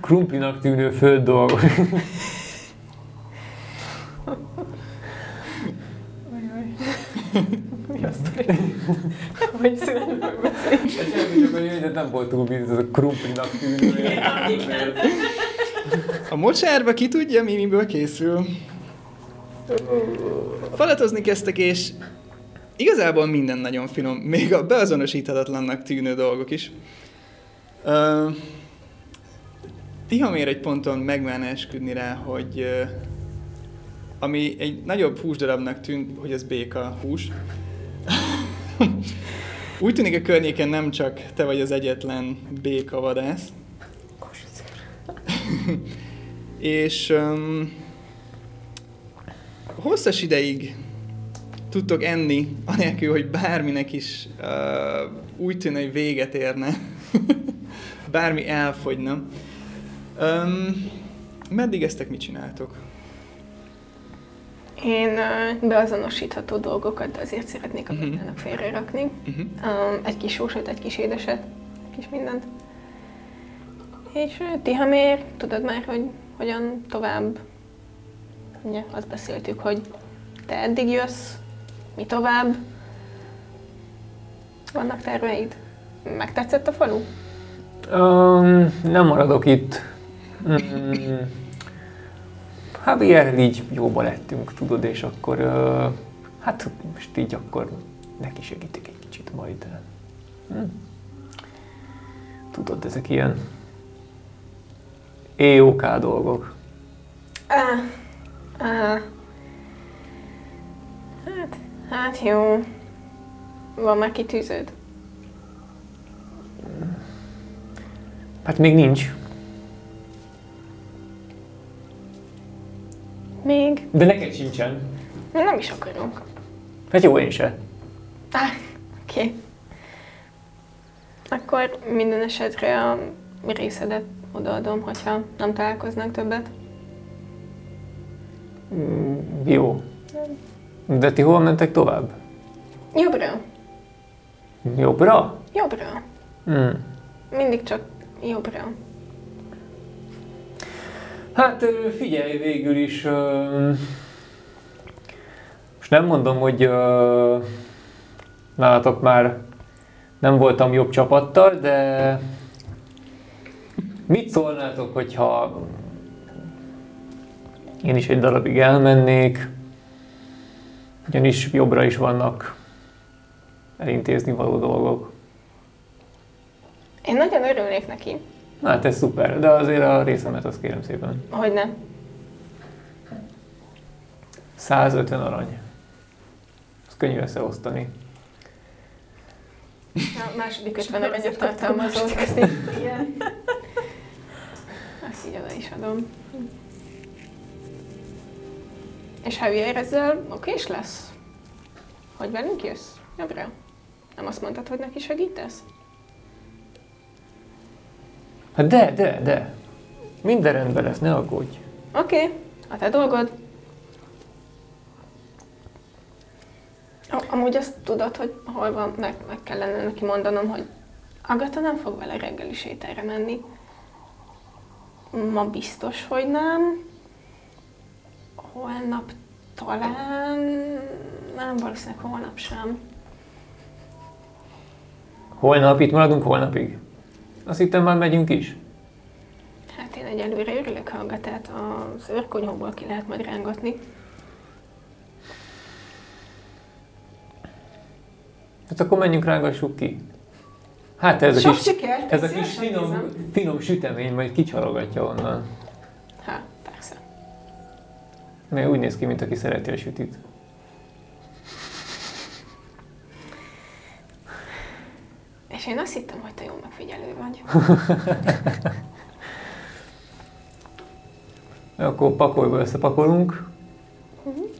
krumplinak tűnő föld dolgok. Mi a sztori? Hogy születőről beszélünk. Semmi csak nem volt túl biztos, ez a krumplinak tűnő. A mocsárba ki tudja, mi miből készül. Falatozni kezdtek, és igazából minden nagyon finom, még a beazonosíthatatlannak tűnő dolgok is. Uh, Tihamér egy ponton megválna esküdni rá, hogy uh, ami egy nagyobb húsdarabnak tűnt, hogy ez béka hús. Úgy tűnik a környéken nem csak te vagy az egyetlen béka vadász. És um, hosszas ideig tudtok enni, anélkül, hogy bárminek is uh, úgy tűnne, hogy véget érne. Bármi elfogyna. Um, meddig eztek mit csináltok? Én uh, beazonosítható dolgokat, de azért szeretnék a Mhm. uh félre rakni. Uh-huh. Um, egy kis sósot, egy kis édeset, egy kis mindent. És uh, Tihamér, tudod már, hogy hogyan tovább? Ugye, azt beszéltük, hogy te eddig jössz, mi tovább? Vannak terveid? Megtetszett a falu? Um, nem maradok itt. Mm, Javierrel így jóba lettünk, tudod, és akkor uh, hát most így akkor neki segítek egy kicsit majd. Hm. Tudod, ezek ilyen EOK dolgok. Ah, Hát, hát jó. Van már kitűződ? Hát még nincs, Még? de neked sincsen. Nem is akarok. Hát jó, én se. Ah, oké. Okay. Akkor minden esetre a részedet odaadom, hogyha nem találkoznánk többet. Jó. De ti hol mentek tovább? Jobbra. Jobbra? Jobbra. Mm. Mindig csak jobbra. Hát figyelj, végül is... most nem mondom, hogy nálatok már nem voltam jobb csapattal, de mit szólnátok, hogyha én is egy darabig elmennék, ugyanis jobbra is vannak elintézni való dolgok. Én nagyon örülnék neki, Na, hát ez szuper, de azért a részemet azt kérem szépen. hogy nem. 150 arany. Ez könnyű összeosztani. A második 50 aranyat tartalmazó, ezt így, igen. Azt így oda is adom. És Javier ezzel okés lesz? Hogy velünk jössz? Jobbra? Nem azt mondtad, hogy neki segítesz? Hát de, de, de. Minden rendben lesz, ne aggódj. Oké, okay, a te dolgod. Amúgy azt tudod, hogy hol van, meg, meg kellene neki mondanom, hogy Agata nem fog vele reggeli sétára menni. Ma biztos, hogy nem. Holnap talán... Nem, valószínűleg holnap sem. Holnap itt maradunk holnapig. Azt hittem már megyünk is. Hát én egyelőre örülök, ha Agatát az őrkonyhóból ki lehet majd rángatni. Hát akkor menjünk, rángassuk ki. Hát ez a Sok kis, sikert! ez a kis finom, finom sütemény majd kicsalogatja onnan. Mert úgy néz ki, mint aki szereti a sütit. És én azt hittem, hogy te jó megfigyelő vagy. Akkor pakolba összepakolunk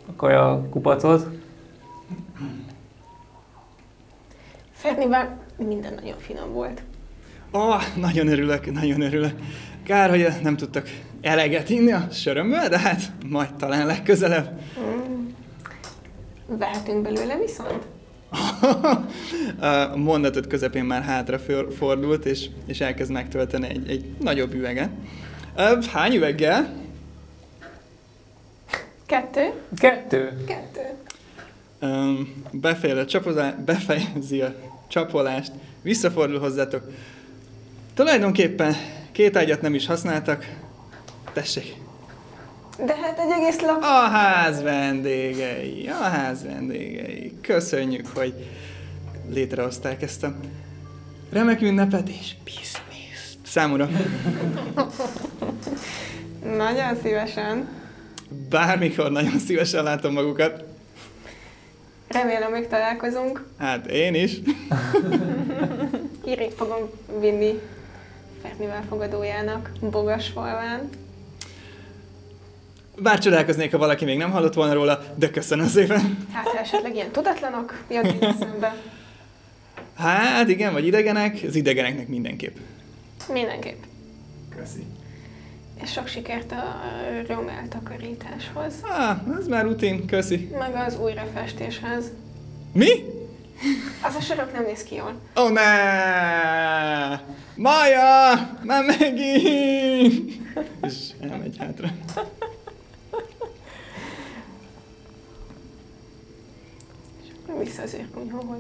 a kaja kupacot. Fernivel minden nagyon finom volt. Ó, oh, nagyon örülök, nagyon örülök. Kár, hogy nem tudtak eleget inni a sörömből, de hát majd talán legközelebb. Vehetünk belőle viszont? a mondatot közepén már hátra for- fordult, és, és elkezd megtölteni egy, egy nagyobb üveget. Hány üveggel? Kettő? Kettő. Kettő. Um, befejezi, a csapozá, befejezi a csapolást, visszafordul hozzátok. Tulajdonképpen két ágyat nem is használtak. Tessék. De hát egy egész lap... A ház vendégei, a ház vendégei. Köszönjük, hogy létrehozták ezt a remek ünnepet és bizniszt. Számomra Nagyon szívesen. bármikor nagyon szívesen látom magukat. Remélem, még találkozunk. Hát én is. Hírét fogom vinni Fernivel fogadójának Bogasfalván. Bár csodálkoznék, ha valaki még nem hallott volna róla, de köszönöm szépen. Hát, ha esetleg ilyen tudatlanok jönnek eszembe. Hát igen, vagy idegenek, az idegeneknek mindenképp. Mindenképp. Köszi. És sok sikert a rom eltakarításhoz. Ah, ez már rutin, köszi. Meg az újrafestéshez. Mi? Az a sarok nem néz ki jól. Ó, oh, ne! Maja! Már megint! És elmegy hátra. Vissza az őrkonyhóhoz.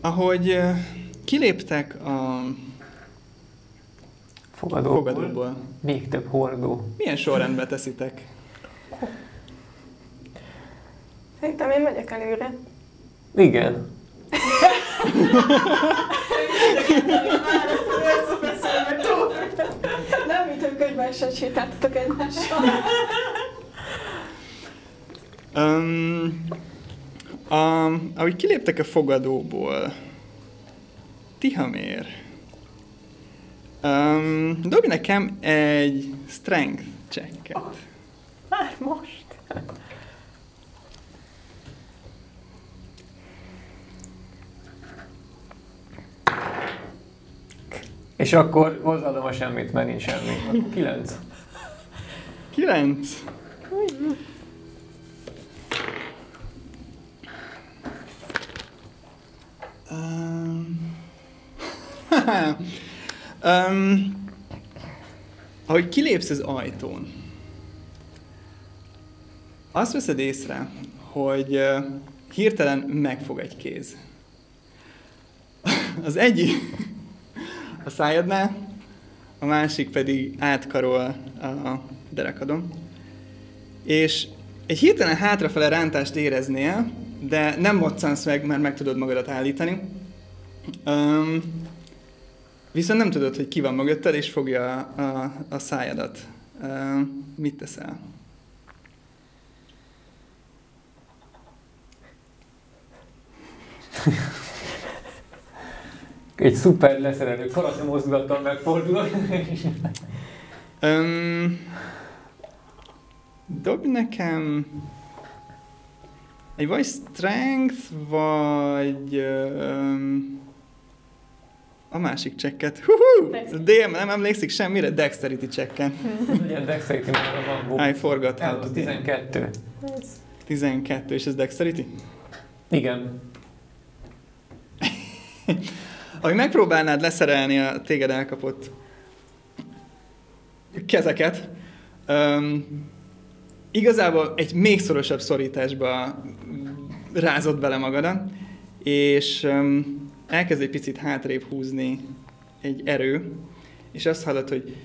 Ahogy kiléptek a Fogadó. fogadóból, Még több hordó. milyen sorrendbe teszitek? Szerintem én megyek előre. Igen. Nem, mint hogy könyvesen sétáltatok egymással. Um, a, ahogy kiléptek a fogadóból, Tihamér, um, dobj nekem egy strength checket. Már most. És akkor hozzáadom a semmit, mert nincs semmi. Kilenc. Kilenc. Um, um, ahogy kilépsz az ajtón, azt veszed észre, hogy hirtelen megfog egy kéz. Az egyik a szájadnál, a másik pedig átkarol a derekadon. És egy hirtelen hátrafele rántást éreznél, de nem moccansz meg, mert meg tudod magadat állítani. Um, viszont nem tudod, hogy ki van mögötted, és fogja a, a, a szájadat. Um, mit teszel? Egy szuper leszerelő karate mozdulattal megfordulok. Um, dob nekem egy vagy strength, vagy um, a másik csekket. Hú, DM nem emlékszik semmire, dexterity checken. Legyen dexterity, mert van. I forgot do. 12. 12, és ez dexterity? Igen. Ahogy megpróbálnád leszerelni a téged elkapott kezeket, um, igazából egy még szorosabb szorításba rázott bele magadat, és um, elkezd egy picit hátrébb húzni egy erő, és azt hallod, hogy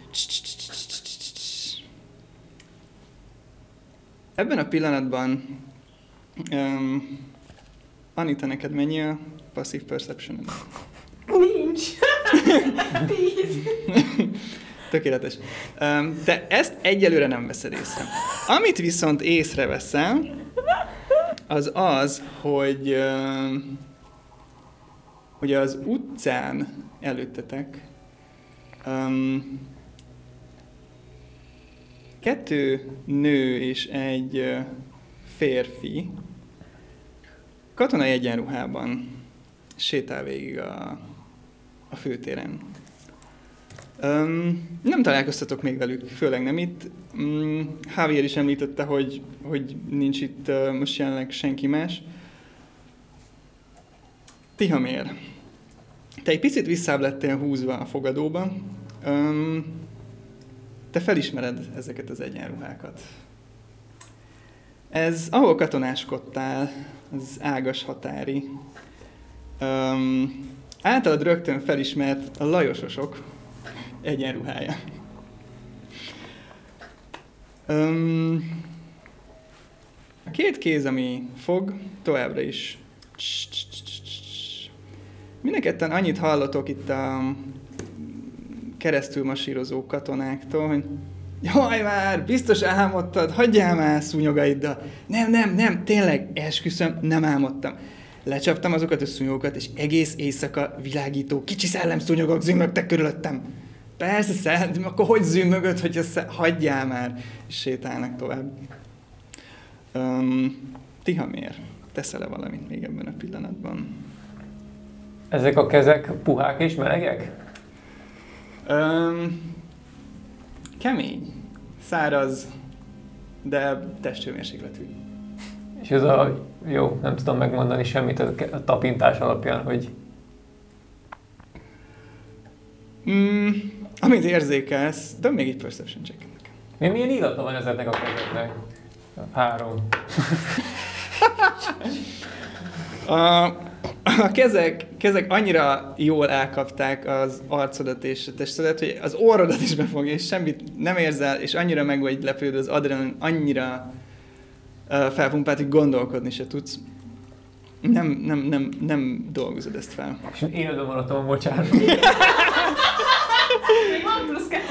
ebben a pillanatban um, Anita, neked mennyi a passive perception Nincs. Tíz. Tökéletes. Te ezt egyelőre nem veszed észre. Amit viszont észreveszel, az az, hogy, hogy az utcán előttetek kettő nő és egy férfi katonai egyenruhában sétál végig a főtéren. Um, nem találkoztatok még velük, főleg nem itt. Um, Javier is említette, hogy, hogy nincs itt uh, most jelenleg senki más. Tihamér, te egy picit visszább lettél húzva a fogadóba. Um, te felismered ezeket az egyenruhákat. Ez, ahol katonáskodtál, az ágas határi. Um, általad rögtön felismert a lajososok egyenruhája. Um, a két kéz, ami fog, továbbra is. Mindenketten annyit hallotok itt a keresztül masírozó katonáktól, hogy Jaj már, biztos álmodtad, hagyjál már szúnyogaiddal. Nem, nem, nem, tényleg, esküszöm, nem álmodtam. Lecsaptam azokat a szúnyogokat, és egész éjszaka világító, kicsi szellemszúnyogok zümmögtek körülöttem. Persze, szellem, akkor hogy zümmögöd, hogy ezt hagyjál már, és sétálnak tovább. Um, Tihamér, teszel-e valamit még ebben a pillanatban? Ezek a kezek puhák és melegek? Um, kemény, száraz, de testhőmérsékletű. És ez a, jó, nem tudom megmondani semmit a tapintás alapján, hogy Mm, amit érzékelsz, de még egy perception check nekem. mi, milyen illata van ezeknek a kezeknek? Három. A, a kezek, kezek annyira jól elkapták az arcodat és a testedet, hogy az orrodat is befogja, és semmit nem érzel, és annyira meg vagy lepődve, az adrenalin annyira felpumpált, hogy gondolkodni se tudsz. Nem, nem, nem, nem dolgozod ezt fel. És én élve maradtam a mocsárban. Még van plusz kettő.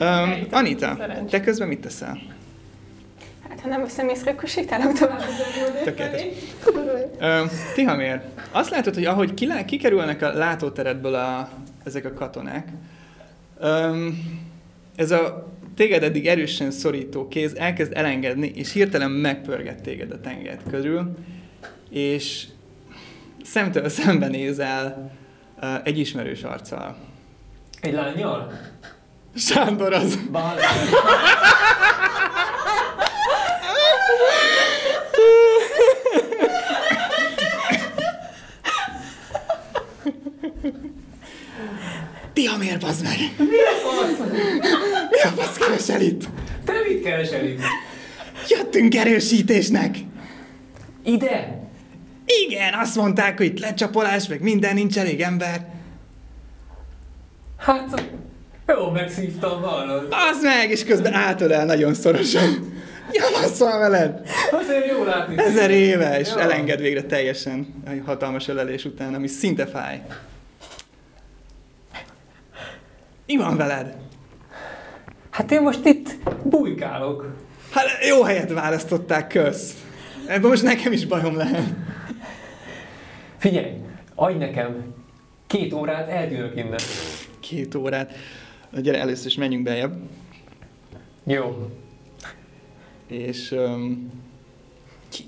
Um, Anita, te közben mit teszel? Hát ha nem veszem észre, akkor sétálok tovább Tökéletes. Ö, Tihamér, azt látod, hogy ahogy kikerülnek a látóteredből a, ezek a katonák, öm, ez a téged eddig erősen szorító kéz elkezd elengedni, és hirtelen megpörget téged a tengert körül, és szemtől szembenézel ö, egy ismerős arccal. Egy lányjal? Sándor az. Bál. miért bazd meg? Mi a fasz? Mi a fasz keresel itt? Te mit keresel itt? Jöttünk erősítésnek. Ide? Igen, azt mondták, hogy itt lecsapolás, meg minden, nincs elég ember. Hát, jó, megszívtam valamit. Az meg, és közben átölel nagyon szorosan. Javasszal veled! Azért jó látni. Ezer éve, és jó. elenged végre teljesen a hatalmas ölelés után, ami szinte fáj. Mi van veled? Hát én most itt bujkálok. Hát jó helyet választották, kösz. Ebben most nekem is bajom lehet. Figyelj, adj nekem két órát, eltűnök innen. Két órát. Gyere, először is menjünk beljebb. Jó. És um,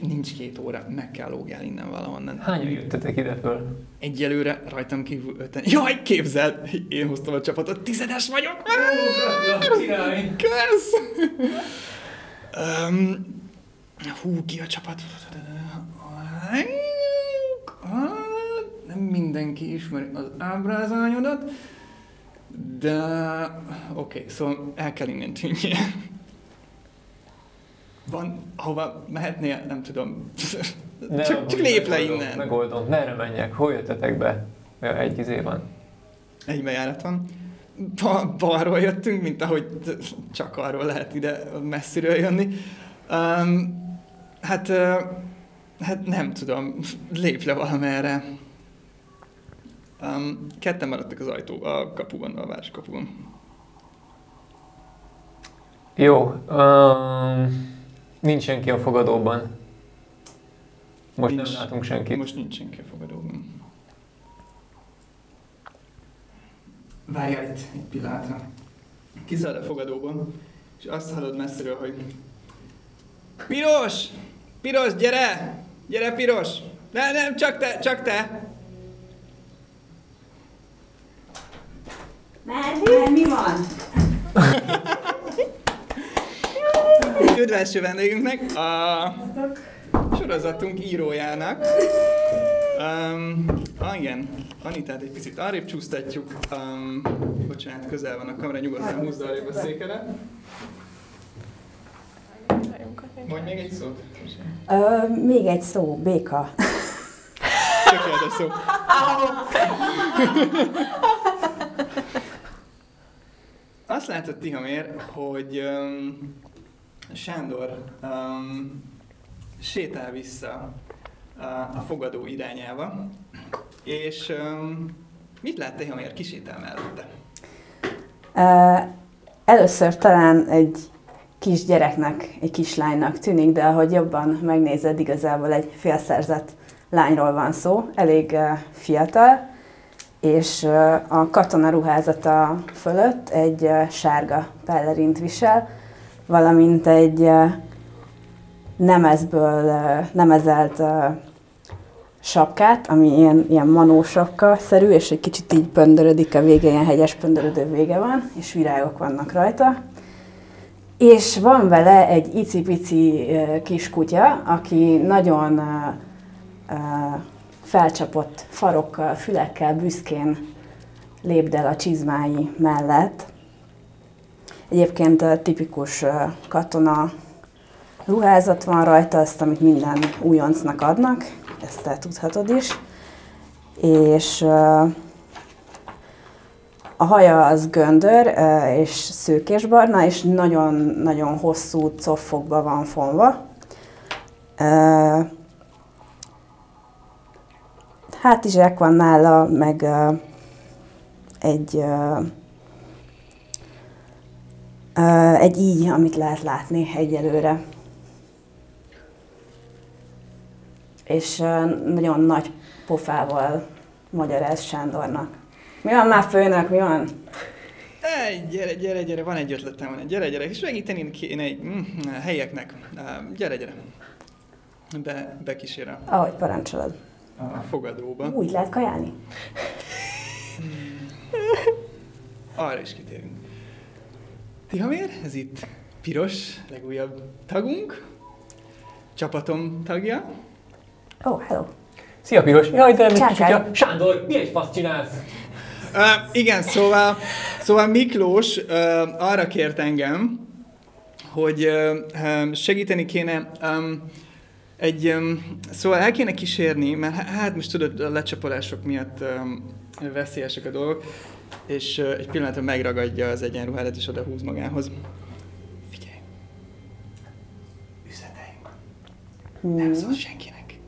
nincs két óra, meg kell lógjál innen valahonnan. Hányan jöttetek ide föl? Egyelőre rajtam kívül öten. Jaj, képzeld! Én hoztam a csapatot, tizedes vagyok! Kösz! um, hú, ki a csapat? Nem mindenki ismeri az ábrázányodat, de oké, okay, szóval el kell innen tűnjél. Van, hova mehetnél? Nem tudom. Ne csak, csak lép le megoldom, innen. Megoldom. Merre menjek? Hol jöttetek be? Ja, egy izé van. Egy bejárat van. Ba- balról jöttünk, mint ahogy csak arról lehet ide messziről jönni. Um, hát, uh, hát nem tudom, lép le valamerre. Um, ketten maradtak az ajtó, a kapuban, a városkapuban. Jó. Um, nincs senki a fogadóban. Most Nincs. nem látunk senkit. Most nincs senki a fogadóban. Várjál itt egy pillanatra. Kiszáll a fogadóban, és azt hallod messziről, hogy Piros! Piros, gyere! Gyere, Piros! Nem, nem, csak te, csak te! Mert mi van? Üdv első vendégünknek, a sorozatunk írójának. Um, ah, igen, Anitát egy picit arrébb csúsztatjuk. Um, bocsánat, közel van a kamera, nyugodtan húzd arrébb a székedet. Mondj még egy szót. Ö, még egy szó, béka. Tökéletes szó. Azt látod, Tihamér, hogy um, Sándor um, sétál vissza a, a fogadó irányába, és um, mit lát Tihamér? Kisétál mellette. Ö, először talán egy kis gyereknek, egy kislánynak tűnik, de ahogy jobban megnézed, igazából egy félszerzett lányról van szó, elég ö, fiatal, és ö, a katona ruházata fölött egy ö, sárga pellerint visel, valamint egy nemezből nemezelt sapkát, ami ilyen, ilyen manósapka-szerű, és egy kicsit így pöndörödik a vége, ilyen hegyes pöndörödő vége van, és virágok vannak rajta. És van vele egy icipici kiskutya, aki nagyon felcsapott farokkal, fülekkel büszkén lépdel a csizmái mellett. Egyébként ö, tipikus katona ruházat van rajta, azt, amit minden újoncnak adnak, ezt te tudhatod is. És a haja az göndör és szőkésbarna, és nagyon-nagyon hosszú coffokba van fonva. Hátizsák van nála, meg egy egy íj, amit lehet látni egyelőre. És nagyon nagy pofával magyaráz Sándornak. Mi van már főnök, mi van? Ej, gyere, gyere, gyere, van egy ötletem, van egy, gyere, gyere, és segíteni kéne egy mm, helyeknek. Uh, gyere, gyere. Be, bekísérem Ahogy parancsolod. a fogadóba. Úgy lehet kajálni? Arra is kitérünk. Tihamér, ez itt Piros, legújabb tagunk, csapatom tagja. Oh, hello. Szia Piros! Jaj, de mit kicsit, Sándor, mi egy fasz csinálsz? Uh, igen, szóval, szóval Miklós uh, arra kért engem, hogy ö, segíteni kéne um, egy, um, szóval el kéne kísérni, mert há- hát most tudod, a lecsapolások miatt um, veszélyesek a dolgok, és egy pillanatra megragadja az egyenruhádat, és oda húz magához. Figyelj! Üzleteink. Nem szól senkinek.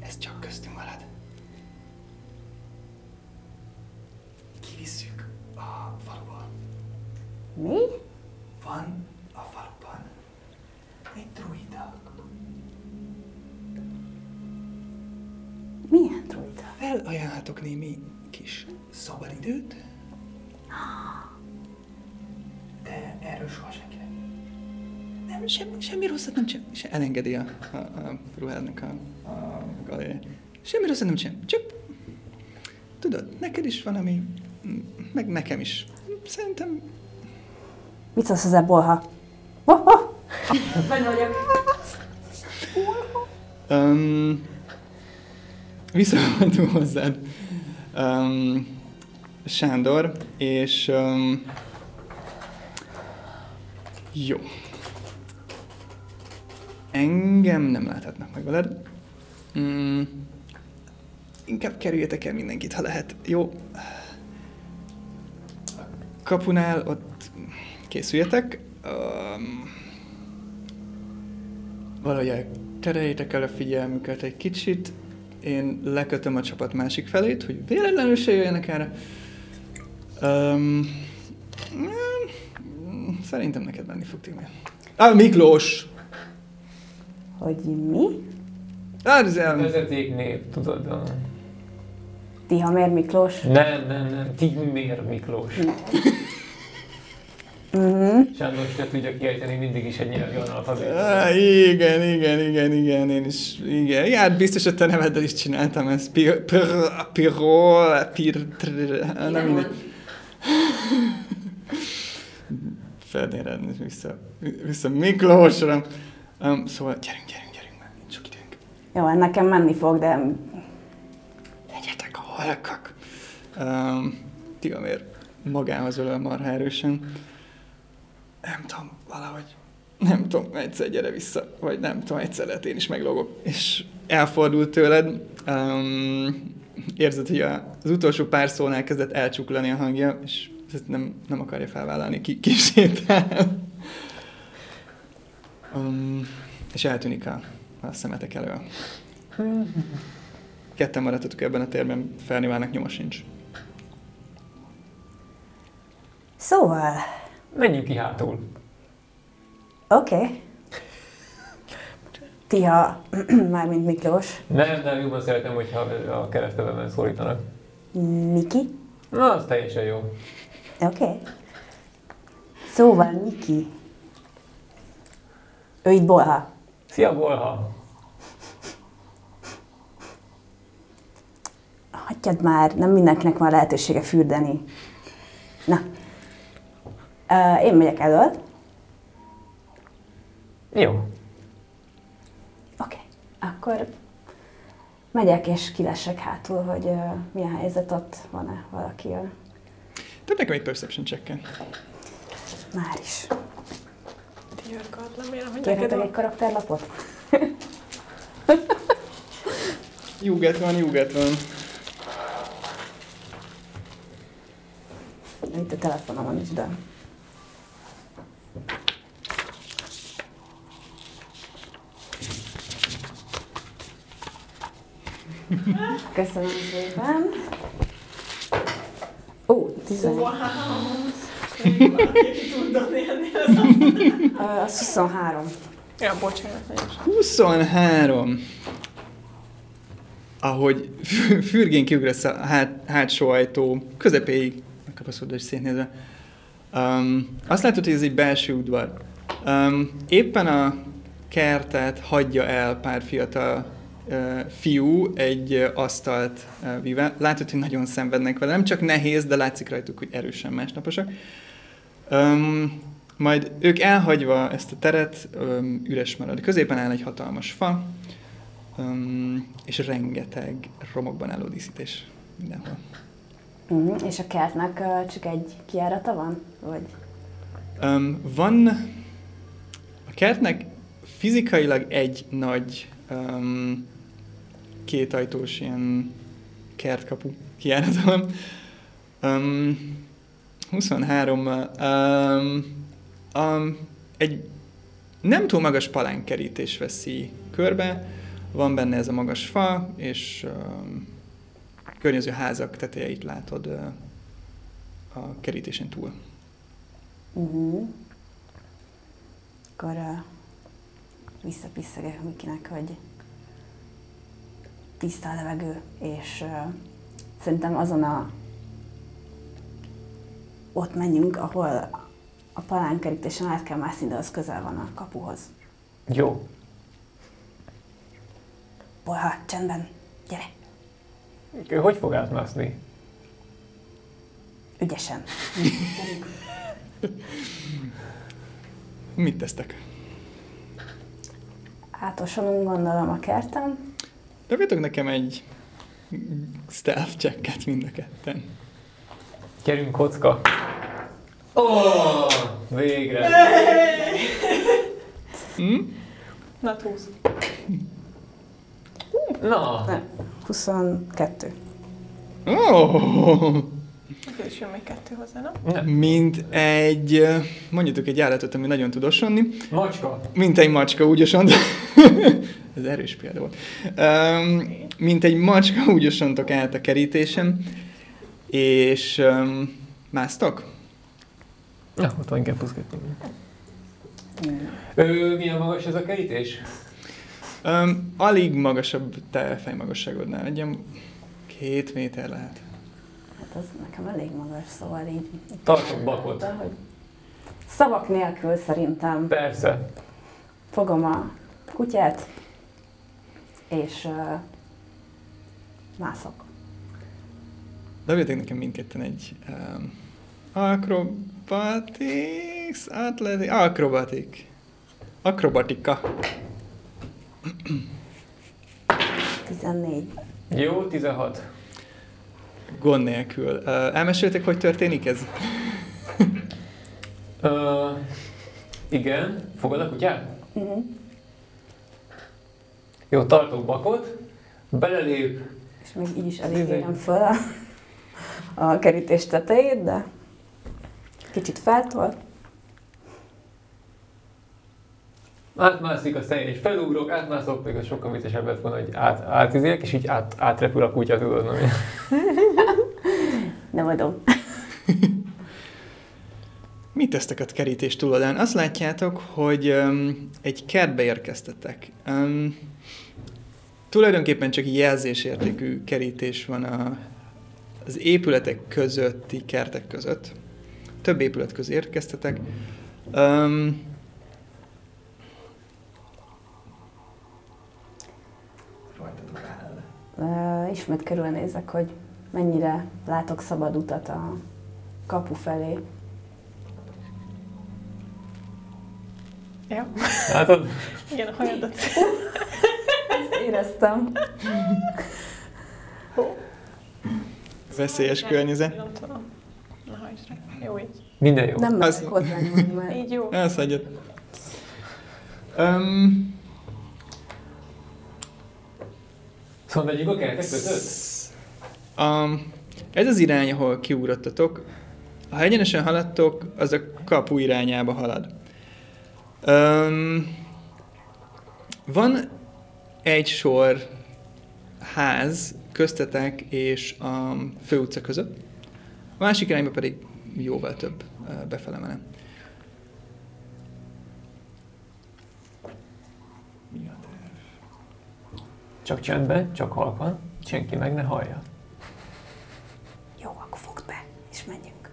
Ez csak köztünk marad. Kivisszük a faluból. Mi? Van a faluban egy druida. Milyen druida? Felajánlhatok némi kis szabadidőt, de erről soha senkinek. Nem, semmi, semmi rosszat nem csinál. Se elengedi a, a, a ruhádnak a, a galéria. Semmi rosszat nem csinál. Csak tudod, neked is van, ami meg nekem is. Szerintem Mit szólsz hozzá, Bolha? Oh, oh. Benne vagyok. Um, visszafordul hozzád um, Sándor, és um, jó. Engem nem láthatnak meg veled. Mm, inkább kerüljetek el mindenkit, ha lehet. Jó. Kapunál ott készüljetek. Um, valahogy tereljétek el a figyelmüket egy kicsit. Én lekötöm a csapat másik felét, hogy véletlenül se jöjjenek erre. Um, szerintem neked menni fog Timi. Ah, Miklós! Hogy mi? Ez el... Vezetéknév, tudod? A... Tihamér Miklós? Nem, nem, nem. Timér Miklós. Mhm. Sándor se tudja kiejteni mindig is egy nyelvi analfabét. Ah, igen, igen, igen, igen, én is, igen. Ja, hát biztos, hogy te neveddel is csináltam ezt. Pir, pir, piro, pir, tr, nem mindegy. Felnére vissza, vissza Miklósra. Um, szóval gyerünk, gyerünk, gyerünk, mert nincs sok időnk. Jó, hát nekem menni fog, de Legyetek a halkak. Um, Tiamér magához ölel marha erősen. Nem tudom, valahogy, nem tudom, egyszer gyere vissza, vagy nem tudom, egyszer lehet én is meglogok. És elfordult tőled, um, érzed, hogy a, az utolsó pár szónál kezdett elcsuklani a hangja, és ezt nem, nem akarja felvállalni, ki, kisétál. Um, és eltűnik a, a szemetek elől. Ketten maradtatok ebben a térben, Fernivának nyoma sincs. Szóval, Menjünk ki hátul. oké. Okay. Tiha, mármint Miklós. Nem, nem, jobban szeretem, hogyha a keresztnevemben szólítanak. Miki? Na, az teljesen jó. Oké. Okay. Szóval Miki. Ő itt Bolha. Szia, Bolha! Hagyjad már, nem mindenkinek van lehetősége fürdeni. Na. Uh, én megyek elől. Jó. Akkor megyek és kilesek hátul, hogy uh, milyen helyzet ott van-e valaki. Uh, Te nekem egy perception checken. már is. Diarkat, remélem, hogy neked egy karakterlapot? Júget van, júget van. Itt a telefonomon is, de... Köszönöm szépen. Ó, 11. Wow! Az 23. Ja, bocsánat, nagyon sok. 23. Ahogy fü- fürgén kiugrasz a hát, hátsó ajtó közepéig, megkapaszod és szétnézve. Um, azt látod, hogy ez egy belső udvar. Um, éppen a kertet hagyja el pár fiatal fiú egy uh, asztalt uh, vive. Látod, hogy nagyon szenvednek vele. Nem csak nehéz, de látszik rajtuk, hogy erősen másnaposak. Um, majd ők elhagyva ezt a teret, um, üres marad. Középen áll egy hatalmas fa, um, és rengeteg romokban álló díszítés mindenhol. Uh-huh. És a kertnek ö, csak egy kiárata van? Vagy? Um, van kertnek fizikailag egy nagy um, kétajtós ilyen kertkapu kijárata van. Um, 23 um, um, egy nem túl magas palánkerítés veszi körbe, van benne ez a magas fa, és um, környező házak tetejeit látod uh, a kerítésen túl. Uh-huh. Akkor uh, visszapiszegek Mikinek, hogy tiszta a levegő, és uh, szerintem azon a ott menjünk, ahol a palánkerítésen át kell mászni, de az közel van a kapuhoz. Jó. Bolha, csendben, gyere, Ő hogy fog átmászni? ügyesen. Mit tesztek? Átosonunk gondolom a kerten. Dobjatok nekem egy stealth checket mind a ketten. Gyerünk, kocka. Ó, oh, végre. Hm? Na, 20. Na, Nem, 22. Oh! Akkor is jön még kettő hozzá, nem? nem. Mint egy, mondjatok egy állatot, ami nagyon tud osonni, Macska. mint egy macska úgy osont. Ez erős példa volt. Um, mint egy macska úgy osontok át a kerítésen, és um, másztok? Na, ott van inkább plusz kettő. Ö, milyen magas ez a kerítés? Um, alig magasabb te fejmagasságodnál, egy ilyen két méter lehet. Hát az nekem elég magas, szóval így... Tartok bakot. Hogy szavak nélkül szerintem Persze. fogom a kutyát, és uh, mászok. Dobjatok nekem mindketten egy um, acrobatics, athletic, acrobatic. Akrobatika. 14. Jó, 16. Gond nélkül. Uh, elmeséltek, hogy történik ez? Ö, igen, fogad a kutyát? Uh-huh. Jó, tartok bakot, belelép, És még így is elég Bizony. érem föl a, a kerítés tetejét, de kicsit feltol. átmászik a szenny, és felugrok, átmászok, még az sokkal viccesebb lett volna, hogy át, átizélek, és így át, átrepül a kutya, tudod, nem? Nem adom. Mit tesztek a kerítés túloldalán? Azt látjátok, hogy um, egy kertbe érkeztetek. Um, tulajdonképpen csak jelzésértékű kerítés van a, az épületek közötti kertek között. Több épület közé érkeztetek. Um, Uh, ismét körülnézek, hogy mennyire látok szabad utat a kapu felé. Ja. Látod? Igen, a hajadat. Ezt éreztem. veszélyes környezet. Nem tudom. Na. Jó így. Minden jó. Nem hozzánk, mert Így jó. Elszadjad. Um, Szóval megyünk a kertek között? Um, ez az irány, ahol kiugrottatok. Ha egyenesen haladtok, az a kapu irányába halad. Um, van egy sor ház köztetek és a főutca között. A másik irányba pedig jóval több befele menet. Mi a terv? Csak csendben, csak halkan, senki meg ne hallja. jó, akkor fogd be, és menjünk.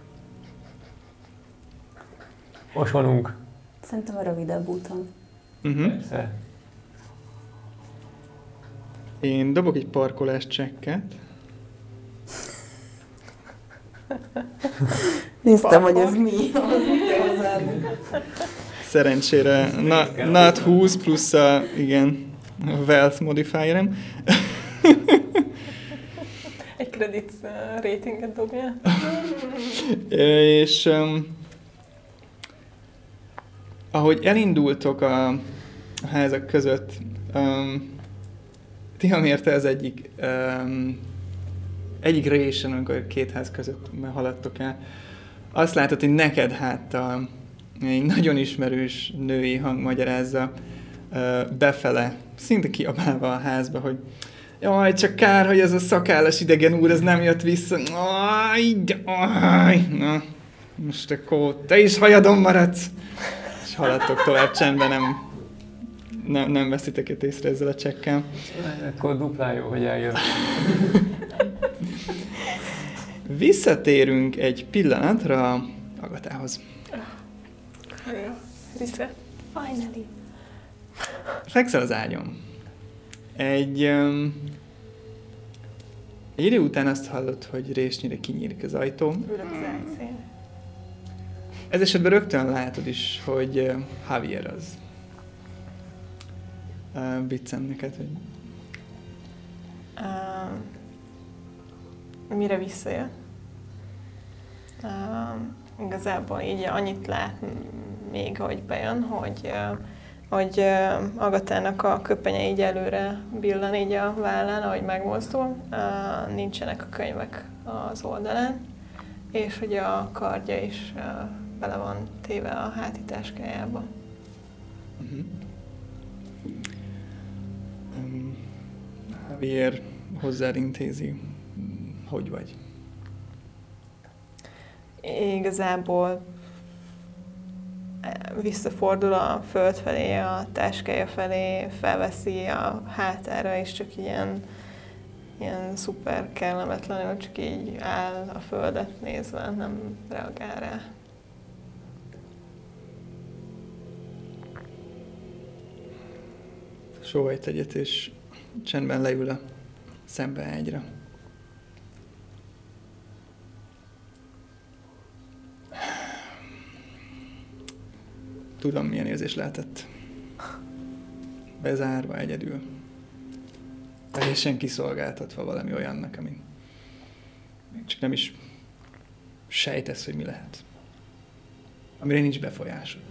Osonunk. Szerintem a rövidebb úton. Uh-huh. Persze. Én dobok egy parkolás csekket. Néztem, hogy ez mi. Szerencsére na, not 20 plusz a, igen, a wealth modifierem. Egy credit uh, ratinget dobjál. És um, ahogy elindultok a, a házak között, um, Tiha mérte az egyik, um, egyik résen, amikor két ház között haladtok el, azt látod, hogy neked háttal egy nagyon ismerős női hang magyarázza uh, befele, szinte kiabálva a házba, hogy Jaj, csak kár, hogy ez a szakállas idegen úr, ez nem jött vissza. Aj, aj, na, most akkor te is hajadon maradsz. És haladtok tovább csendben, nem, nem, nem veszitek itt észre ezzel a csekkel. Akkor duplán jó, hogy eljön. Visszatérünk egy pillanatra Agatához. Vissza. Finally. Fekszel az ágyon. Egy, um, egy idő után azt hallod, hogy résnyire kinyílik az ajtó. Ülök az. Ez esetben rögtön látod is, hogy uh, Javier az. Uh, viccem neked, hogy Uh, mire visszajön? Uh, igazából így annyit lát még, hogy bejön, hogy, uh, hogy uh, Agatának a köpenye így előre billen így a vállán, ahogy megmozdul. Uh, nincsenek a könyvek az oldalán, és hogy a kardja is uh, bele van téve a hátitáskájába. Uh-huh. Javier hozzád intézi, hogy vagy. Igazából eh, visszafordul a föld felé, a táskája felé, felveszi a hátára, és csak ilyen, ilyen szuper kellemetlenül csak így áll a földet nézve, nem reagál rá. Sóhajt egyet, és csendben leül a szembe ágyra. Tudom, milyen érzés lehetett. Bezárva egyedül. Teljesen kiszolgáltatva valami olyannak, még csak nem is sejtesz, hogy mi lehet. Amire nincs befolyásod.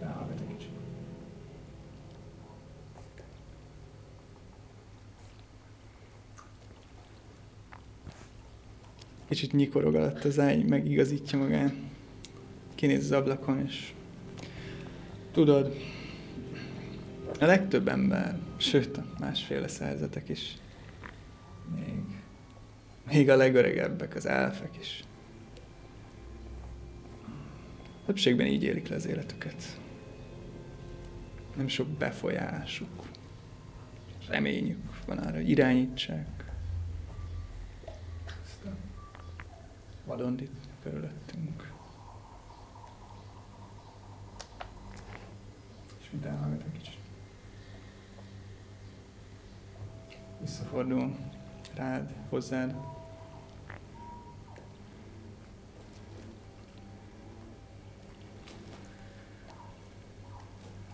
Elhallgat egy kicsit. Kicsit nyikorog alatt az ágy, megigazítja magát. Kinéz az ablakon, és tudod, a legtöbb ember, sőt a másféle szerzetek is, még, még a legöregebbek, az elfek is, többségben így élik le az életüket. Nem sok befolyásuk, reményük van arra, hogy irányítsák vadondit körülöttünk. És mit elhallgat egy kicsit. Visszafordul rád, hozzád.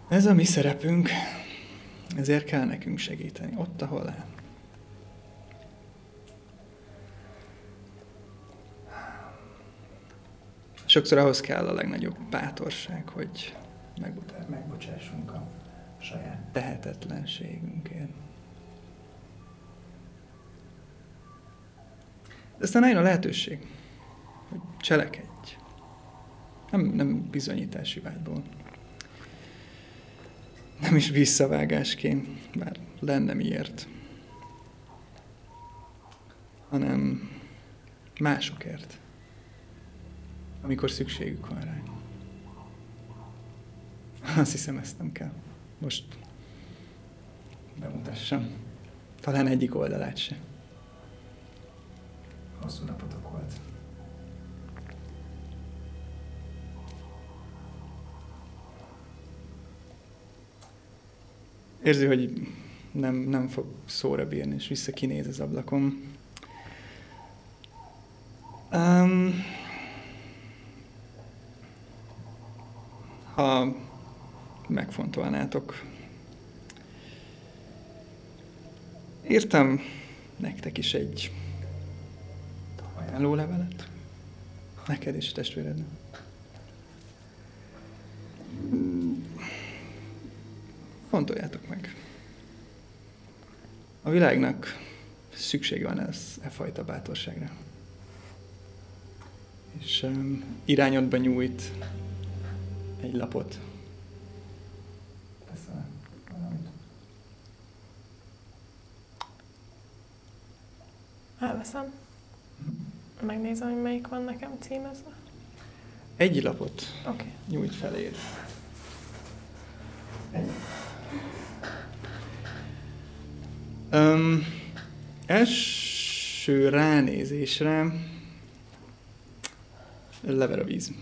Ez a mi szerepünk, ezért kell nekünk segíteni, ott, ahol lehet. Sokszor ahhoz kell a legnagyobb bátorság, hogy megbota- megbocsássunk a saját tehetetlenségünkért. De aztán eljön a lehetőség, hogy cselekedj. Nem, nem bizonyítási vágyból. Nem is visszavágásként, bár lenne miért. Hanem másokért amikor szükségük van rá. Azt hiszem, ezt nem kell. Most bemutassam. Talán egyik oldalát se. Hosszú napotok volt. Érzi, hogy nem, nem fog szóra bírni, és vissza kinéz az ablakon. Um, ha megfontolnátok. Írtam nektek is egy ajánlólevelet, neked és testvérednek. Fontoljátok meg. A világnak szükség van ez, e fajta bátorságra. És um, irányodba nyújt, egy lapot. Valamit? Elveszem. Megnézem, hogy melyik van nekem címezve. Egy lapot Oké. Okay. nyújt feléd. Um, első ránézésre lever a víz.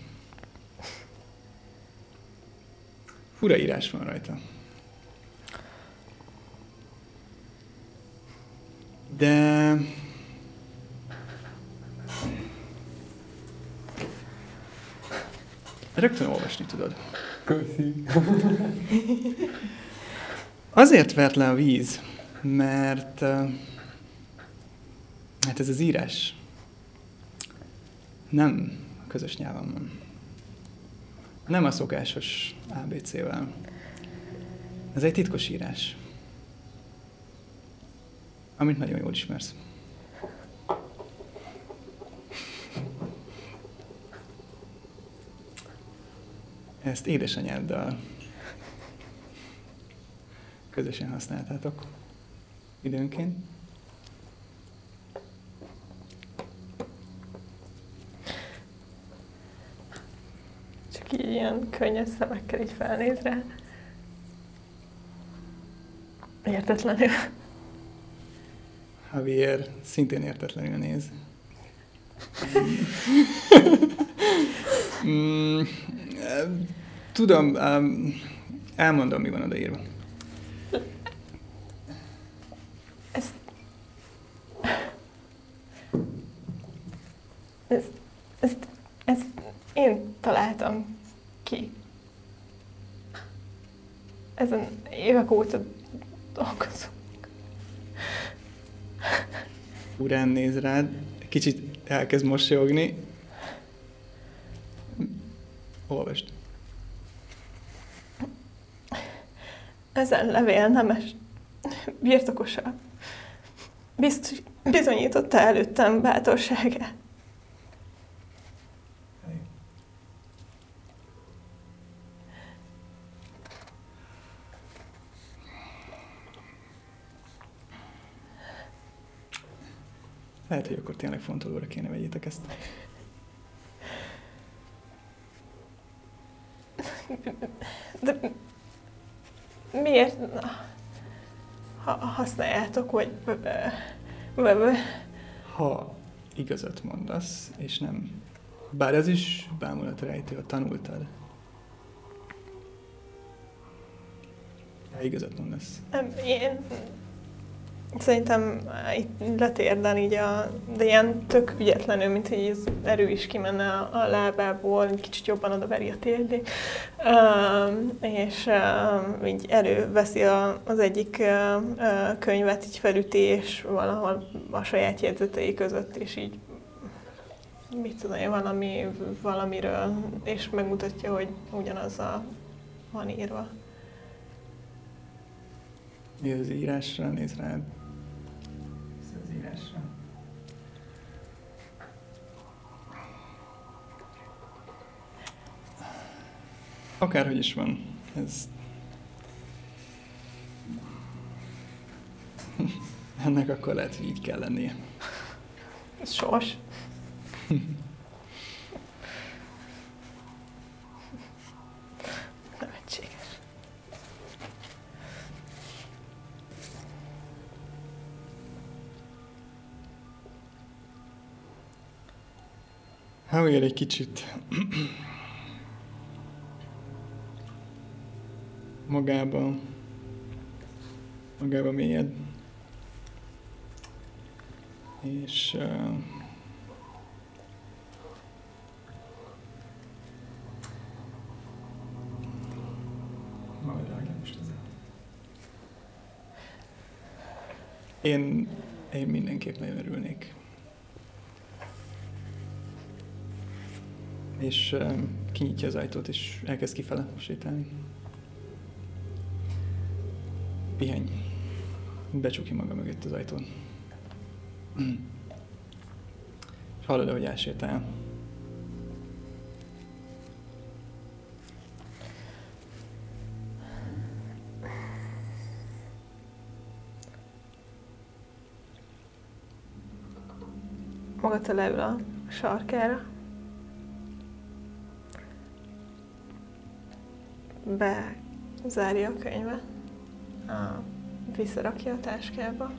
Fura írás van rajta. De... Rögtön olvasni tudod. Köszi. Azért vert le a víz, mert hát ez az írás nem közös nyelven van. Nem a szokásos ABC-vel. Ez egy titkos írás, amit nagyon jól ismersz. Ezt édesanyáddal közösen használtátok időnként. Így ilyen könnyes szemekkel így felnéz rá. Értetlenül. Javier szintén értetlenül néz. Mm, Tudom, um, elmondom, mi van odaírva. Ezt... Ezt, ezt, ezt én találtam ki. Ezen évek óta dolgozom. Urán néz rád, kicsit elkezd mosolyogni. Olvasd. Ezen levél nemes birtokosa biztos, bizonyította előttem bátorságát. Lehet, hogy akkor tényleg fontolóra kéne vegyétek ezt. De miért ha használjátok, vagy- Ha igazat mondasz, és nem... Bár ez is bámulat rejtő, a tanultad. Ha igazat mondasz. én szerintem itt letérden így a, de ilyen tök ügyetlenül, mint hogy az erő is kimenne a, a lábából, kicsit jobban odaveri a térdét, um, és um, így előveszi a, az egyik uh, könyvet, így felüti, és valahol a saját jegyzetei között, és így mit tudom én, valami, valamiről, és megmutatja, hogy ugyanazzal van írva. Mi az írásra néz rád? Írásra. Akárhogy is van, ez... Ennek akkor lehet, hogy így kell lennie. Ez sors. Javier egy kicsit magába, magába mélyed. És uh. Én, én mindenképp nagyon örülnék. És kinyitja az ajtót, és elkezd kifele sétálni. pihenj. Becsukja maga mögött az ajtón. És hallod, ahogy elsétál. Magata leül a sarkára. Bezárja a könyvet. A, visszarakja a táskába.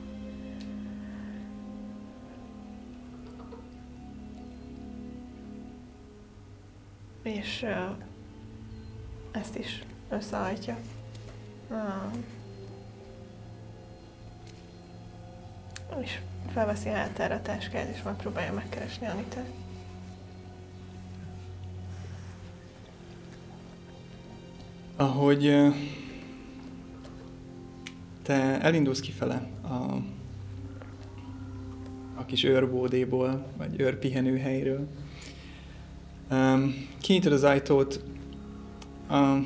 És ezt is összehajtja. És felveszi hátára a táskát, és megpróbálja megkeresni Anitát. Ahogy te elindulsz kifele a, a kis őrbódéból, vagy őrpihenőhelyről, kinyitod az ajtót, a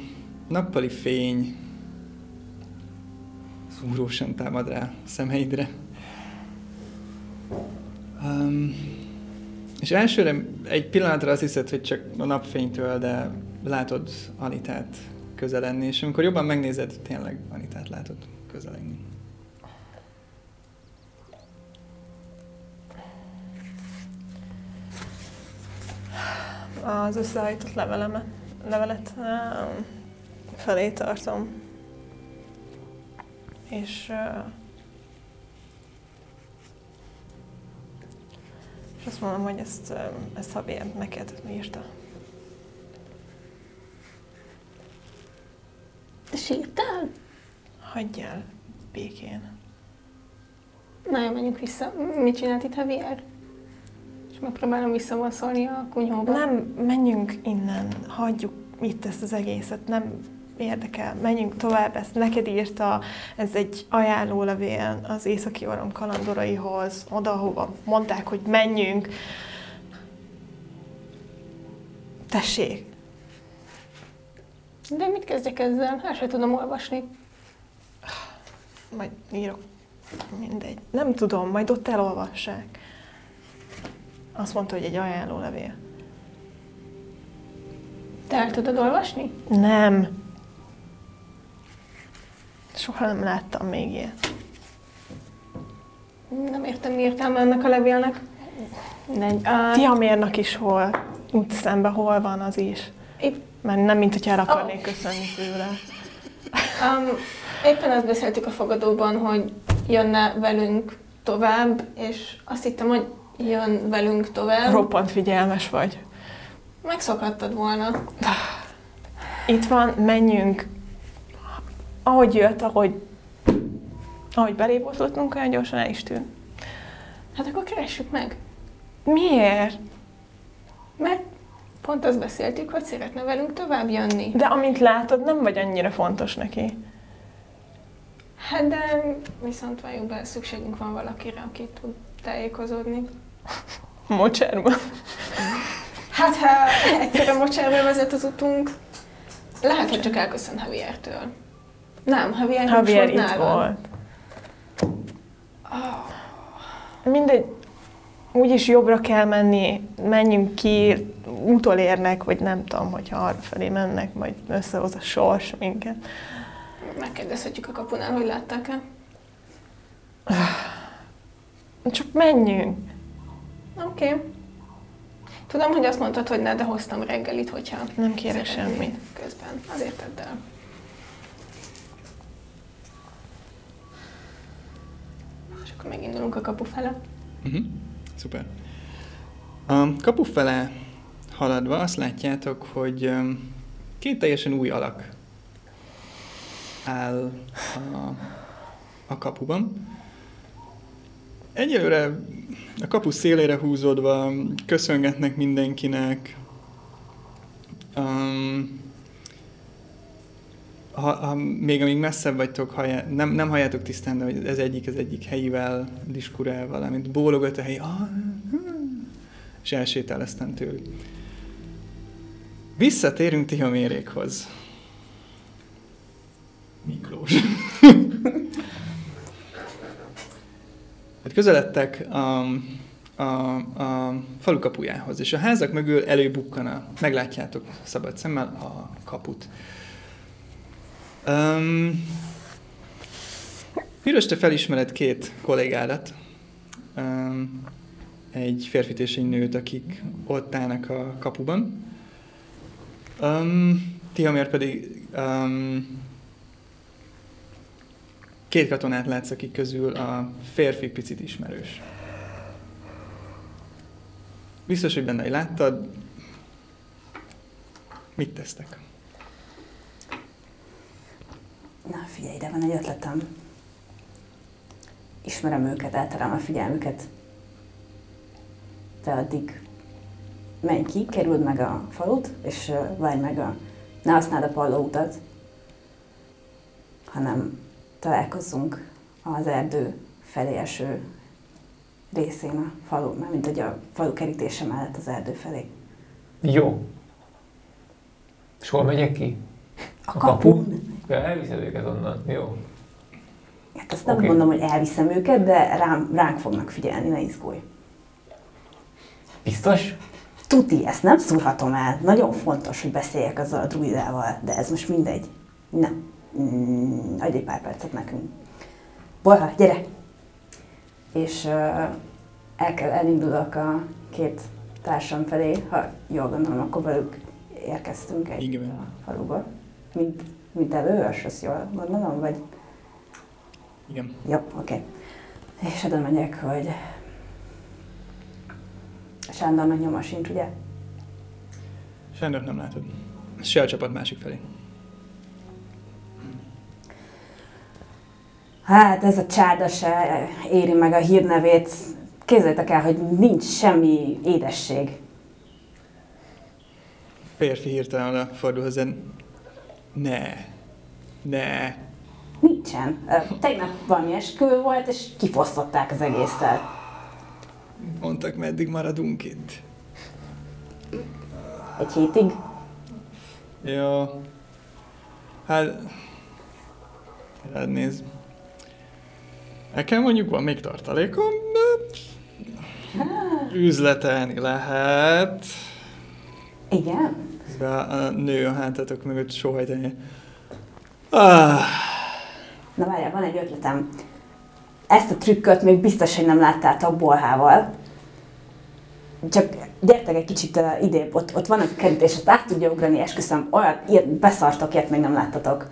nappali fény szúrósan támad rá a szemeidre. Um, és elsőre egy pillanatra azt hiszed, hogy csak a napfénytől, de látod Anitát közelenni, és amikor jobban megnézed, tényleg Anitát látod közelenni. Az összehajtott levelemet, levelet felé tartom. És, és azt mondom, hogy ezt, ezt Javier neked írta. Te sírtál? Hagyj el békén. Na, jó, menjünk vissza. Mit csinált itt Javier? És megpróbálom visszavonszolni a kunyhóba. Nem, menjünk innen, hagyjuk itt ezt az egészet, nem érdekel, menjünk tovább, ezt neked írta, ez egy ajánlólevél az északi orom kalandoraihoz, oda, hova mondták, hogy menjünk. Tessék, De mit kezdjek ezzel? El sem tudom olvasni. majd írok, mindegy. Nem tudom, majd ott elolvassák. Azt mondta, hogy egy ajánlólevél. Te el tudod olvasni? Nem. Soha nem láttam még ilyet. Nem értem, mi értelme ennek a levélnek. Mindegy. Uh, Tiamérnak is hol, út szembe hol van az is. épp, Mert nem, mint hogyha el akarnék köszönni tőle. um, éppen azt beszéltük a fogadóban, hogy jönne velünk tovább, és azt hittem, hogy jön velünk tovább. Roppant figyelmes vagy. Megszokhattad volna. Itt van, menjünk. Ahogy jött, ahogy, ahogy belébotlottunk, olyan gyorsan el is tűnt. Hát akkor keressük meg. Miért? Mert pont azt beszéltük, hogy szeretne velünk tovább jönni. De amint látod, nem vagy annyira fontos neki. Hát de viszont valljuk be, szükségünk van valakire, aki tud tájékozódni. Mocsárban. Hát ha egyszerűen mocsárba vezet az utunk, lehet, hogy csak elköszön Javiertől. Nem, Javier Javier itt nálad. volt. Mindegy, úgyis jobbra kell menni, menjünk ki, utolérnek, vagy nem tudom, hogyha arra felé mennek, majd összehoz a sors minket. Megkérdezhetjük a kapunál, hogy látták-e. Csak menjünk. Oké. Okay. Tudom, hogy azt mondtad, hogy ne, de hoztam reggelit, hogyha Nem kérek semmit. Közben. Azért tedd el. És akkor megindulunk a kapu fele. Uh-huh. Szuper. A kapu fele haladva azt látjátok, hogy két teljesen új alak áll a, a kapuban. Egyelőre a kapu szélére húzódva köszöngetnek mindenkinek. Um, ha, ha még amíg messzebb vagytok, hallja, nem, nem halljátok tisztán, de hogy ez egyik, ez egyik helyivel diskurál valamit, bólogat a helyi, ah, hm, és elsétál aztán tőlük. Visszatérünk Tihamérékhoz. Miklós. Hát közeledtek a, a, a falu kapujához, és a házak mögül előbukkan a, meglátjátok szabad szemmel a kaput. Um, Piros, te felismered két kollégádat, um, egy férfit és egy nőt, akik ott állnak a kapuban. Um, Tihamér pedig um, két katonát látsz, akik közül a férfi picit ismerős. Biztos, hogy benne láttad. Mit tesztek? Na figyelj, ide van egy ötletem. Ismerem őket, elterem a figyelmüket. Te addig menj ki, kerüld meg a falut, és várj meg a... Ne használd a pallóutat, hanem találkozzunk az erdő felé eső részén a falu, mert mint hogy a falu kerítése mellett az erdő felé. Jó. És hol megyek ki? A kapun? Ja, elviszed őket onnan. Jó. Hát azt nem Oké. mondom, hogy elviszem őket, de rám, ránk fognak figyelni, ne izgulj. Biztos? Tuti, ezt nem szúrhatom el. Nagyon fontos, hogy beszéljek azzal a druidával, de ez most mindegy. Nem. Mm, adj egy pár percet nekünk. Bolha, gyere! És uh, el kell, elindulok a két társam felé, ha jól gondolom, akkor velük érkeztünk egy Igen. a faluba. Mint, mint előös, azt jól gondolom, vagy? Igen. Jó, oké. És oda megyek, hogy Sándornak nyoma sincs, ugye? Sándor nem látod. Se a csapat másik felé. Hát ez a csárda se éri meg a hírnevét. Képzeljétek el, hogy nincs semmi édesség. Férfi hirtelen fordul hozzád. Ne. Ne. Nincsen. Tegnap valami esküvő volt, és kifosztották az egészet. Mondtak, meddig maradunk itt. Egy hétig. Jó. Hát... Rád néz. Nekem mondjuk van még tartalékom, de... Üzletelni lehet. Igen. De a nő a hátatok mögött sóhajtani. Ah, Na várjál, van egy ötletem. Ezt a trükköt még biztos, hogy nem láttátok bolhával. Csak gyertek egy kicsit uh, idébb, ott, ott van a kerítés, azt át tudja ugrani, esküszöm, olyan ilyet beszartok, ilyet még nem láttatok.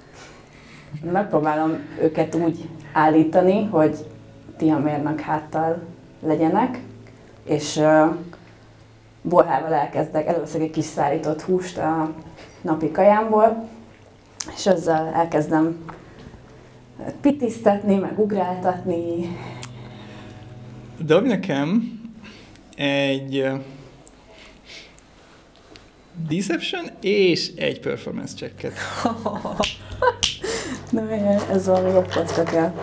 Megpróbálom őket úgy állítani, hogy Tihamérnak háttal legyenek, és uh, bolhával elkezdek, először egy kis szárított húst a napi kajámból, és ezzel elkezdem pitisztetni, meg ugráltatni. Dobj nekem egy Deception és egy Performance checket. Na, ez valami jobb kocka kell.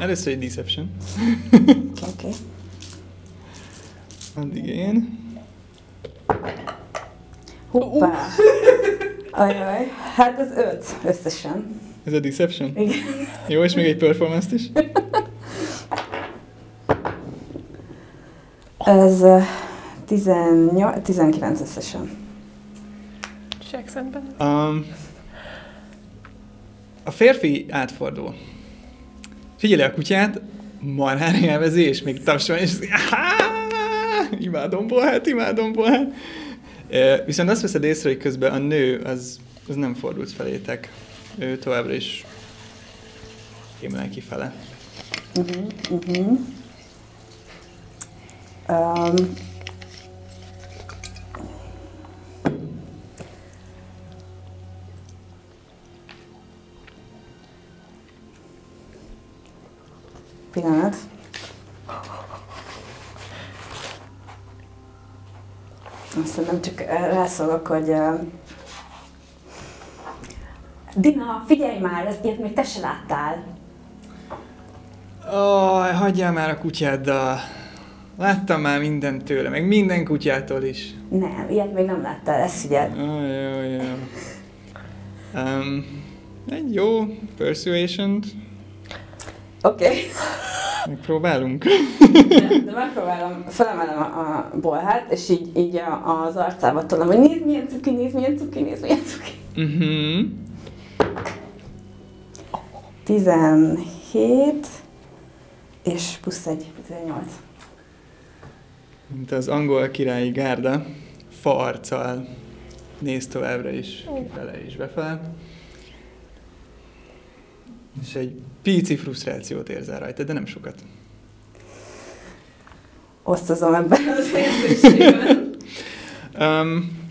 Először egy Deception. Oké. Okay. Addig én. Hoppá! Ajaj, hát ez öt összesen. Ez a Deception? Igen. Jó, és még egy Performance-t is. Ez uh, 18, 19 összesen. Benne. Um, a férfi átfordul. Figyeli a kutyát, marhán élvezi, és még tapsol, és "Áhá! imádom bolhát, imádom bolhát. Ö, Viszont azt veszed észre, hogy közben a nő az, az nem fordult felétek. Ő továbbra is kémlel kifele. Uh-huh, uh-huh. Um, pillanat. Nem csak eh, rászólok, hogy uh, Dina, figyelj már, ezt ilyet még te se láttál. Aj, hagyjál már a kutyáddal. Láttam már mindent tőle, meg minden kutyától is. Nem, ilyet még nem láttál, ezt figyeld. Aj, jó, jó. Um, egy jó persuasion Oké. Okay. Megpróbálunk. De, de megpróbálom, felemelem a, a bolhát, és így, így a, az arcába tolom, hogy nézd milyen cuki, nézd milyen cuki, nézd milyen cuki. Uh-huh. 17, és plusz egy, 18. Mint az angol királyi gárda, fa arccal néz továbbra is bele és befele. És egy pici frusztrációt érzel rajta, de nem sokat. Osztozom ebben az érzéségben. Um,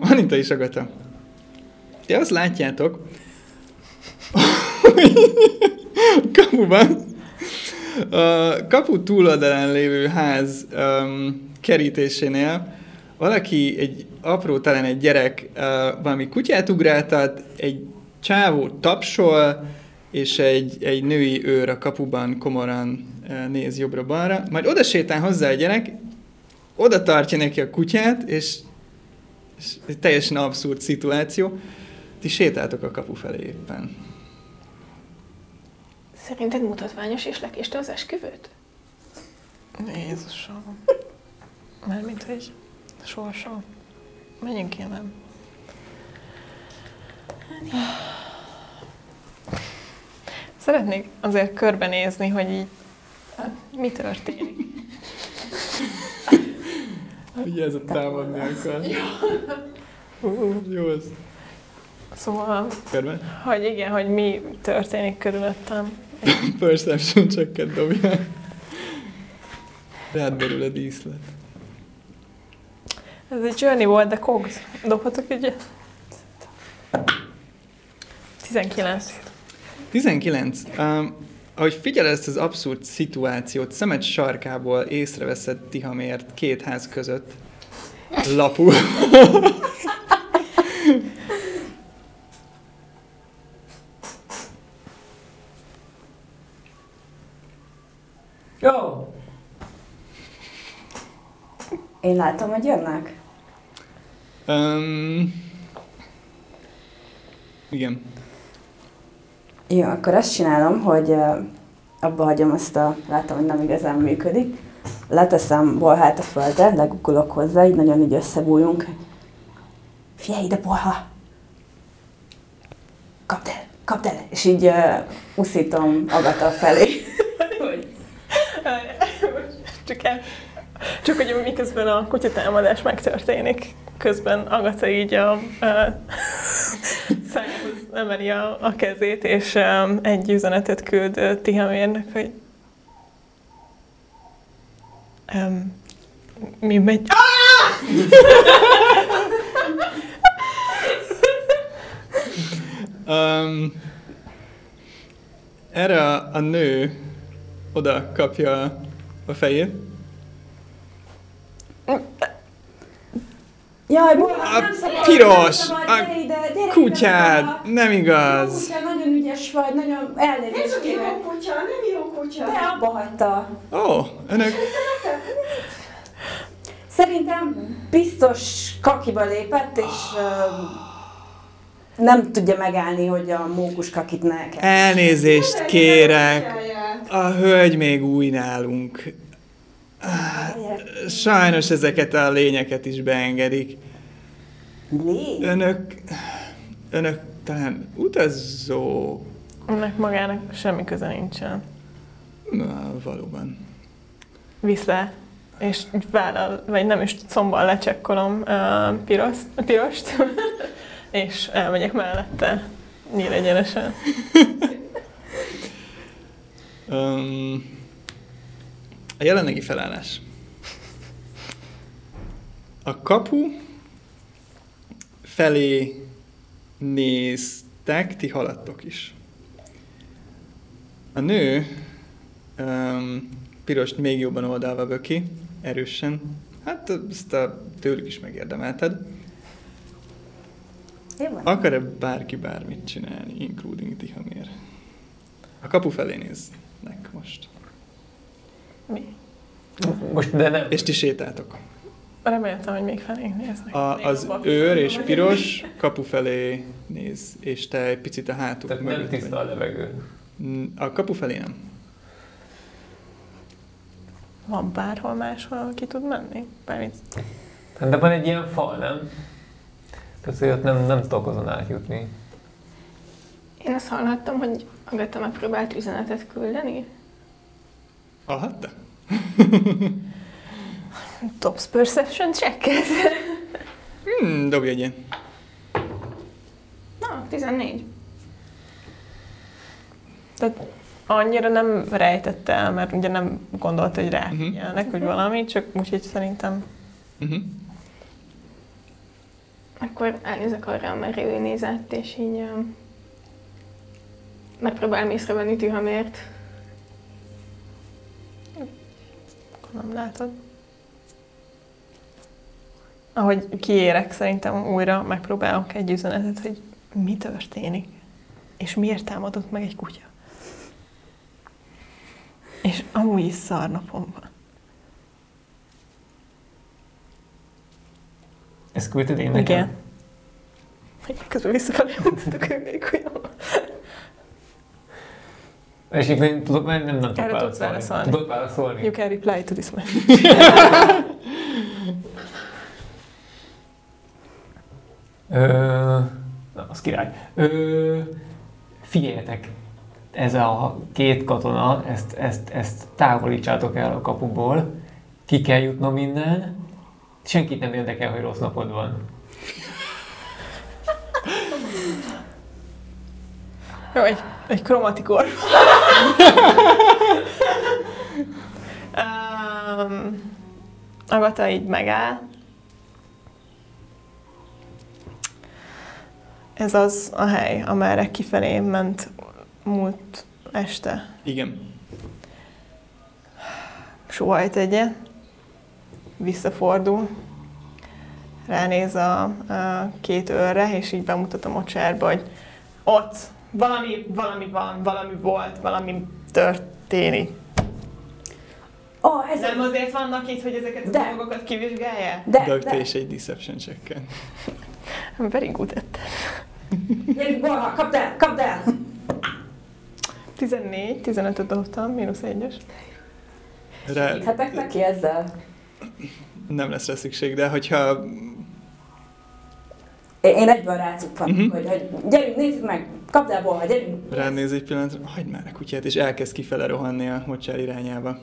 Anita és Agata. Ti azt látjátok, kapuban, a kapu túloldalán lévő ház um, kerítésénél valaki, egy apró, talán egy gyerek uh, valami kutyát ugráltat, egy csávó tapsol, és egy, egy női őr a kapuban komoran uh, néz jobbra-balra, majd oda sétál hozzá a gyerek, oda tartja neki a kutyát, és, és egy teljesen abszurd szituáció. Ti sétáltok a kapu felé éppen. Szerinted mutatványos és lekéste az esküvőt? Jézusom. Mármint, hogy sorsom. Menjünk innen. Szeretnék azért körbenézni, hogy így mi történik. Vigyázz, a támadni akar. Jó az. Szóval, Körben. hogy igen, hogy mi történik körülöttem. Perception checket dobjál. Rád derül a díszlet. Ez egy journey volt, de kogz. Dobhatok egyet? 19. 19. Um, ahogy figyeled ezt az abszurd szituációt, szemed sarkából észreveszed Tihamért két ház között lapul. Jó! Én látom, hogy jönnek. Um, igen. Jó, akkor azt csinálom, hogy abba hagyom azt a, látom, hogy nem igazán működik. Leteszem bolhát a földre, legukulok hozzá, így nagyon így összebújunk. Figyelj ide, bolha! Kapd el, kapd el! És így uh, uszítom Agata felé. Csak, el, csak hogy miközben a kutyatámadás megtörténik, közben Agata így a, a emeli a, a kezét, és um, egy üzenetet küld uh, Tihamérnek, hogy um, mi megy... Um, erre a, a nő oda kapja a fejét. Jaj, bolha, A nem piros! nem A ide, Kutyád! Nem igaz! Kutya, nagyon ügyes vagy, nagyon elnézést kérek. kutya, nem jó kutya. De abba hagyta. Ó, oh, önök... Szerintem biztos kakiba lépett, és uh, nem tudja megállni, hogy a mókus kakit ne kell. Elnézést kérek. A hölgy még új nálunk. Sajnos ezeket a lényeket is beengedik. Légy. Önök... Önök talán utazó... Ennek magának semmi köze nincsen. Na, valóban. Visz le, és vállal, vagy nem is combal lecsekkolom uh, piros, pirost, és elmegyek mellette nyíl egyenesen. Um, a jelenlegi felállás. A kapu felé néztek, ti haladtok is. A nő um, pirost még jobban oldalva böki, erősen. Hát ezt a tőlük is megérdemelted. Akar-e bárki bármit csinálni, including Tihamér? A kapu felé néznek most. Mi? Most, de nem. És ti sétáltok. Reméltem, hogy még felénk néznek. A, Még az őr és piros kapu felé néz, és te egy picit a hátuk Tehát nem mögött tiszta a levegő. vagy. A kapu felé nem. Van bárhol máshol, ki tud menni? Bármit. De van egy ilyen fal, nem? Tehát hogy ott nem, nem tudok azon átjutni. Én azt hallhattam, hogy Agata megpróbált üzenetet küldeni. Hallhatta? Tops Perception checket. Hmm, dobj egy ilyen. Na, 14. Tehát annyira nem rejtette el, mert ugye nem gondolta, hogy ráfigyelnek, hogy valami, csak úgyhogy szerintem Uh-huh. Akkor elnézek arra, amerre ő nézett, és így um, megpróbálom észrevenni Tühamért. Nem látod. Ahogy kiérek, szerintem újra megpróbálok egy üzenetet, hogy mi történik, és miért támadott meg egy kutya. És amúgy is szarnapom van. Ezt küldted én nekem? Igen. Közben visszafelé mutatok, hogy még olyan. És így nem tudok, nem, nem, tudok Erre tudsz válaszolni. válaszolni. Tudok válaszolni? You can reply to this one. Ö, na, az király. Ö, figyeljetek, ez a két katona, ezt, ezt, ezt távolítsátok el a kapuból, ki kell jutnom innen, senkit nem érdekel, hogy rossz napod van. Jó, egy, egy kromatikor. um, Agata így megáll. Ez az a hely, amerre kifelé ment múlt este. Igen. Sóhajt egyet, visszafordul, ránéz a, a két őrre, és így bemutat a mocsárba, hogy ott valami, valami van, valami volt, valami történik. Oh, ez Nem azért vannak itt, hogy ezeket a De. dolgokat kivizsgálják? De, de, te is egy deception check Very good at that. gyerünk, Borha, kapd el, kapd el! 14, 15-öt dobtam, mínusz 1-es. Rá Segíthetek neki ezzel? nem lesz rá szükség, de hogyha Én egyből rácuppanok, Mhm. hogy, hogy gyerünk, nézzük meg, kapd el Borha, gyerünk! ránéz egy pillanatra, hagyd már a kutyát, és elkezd kifele rohanni a mocsár irányába.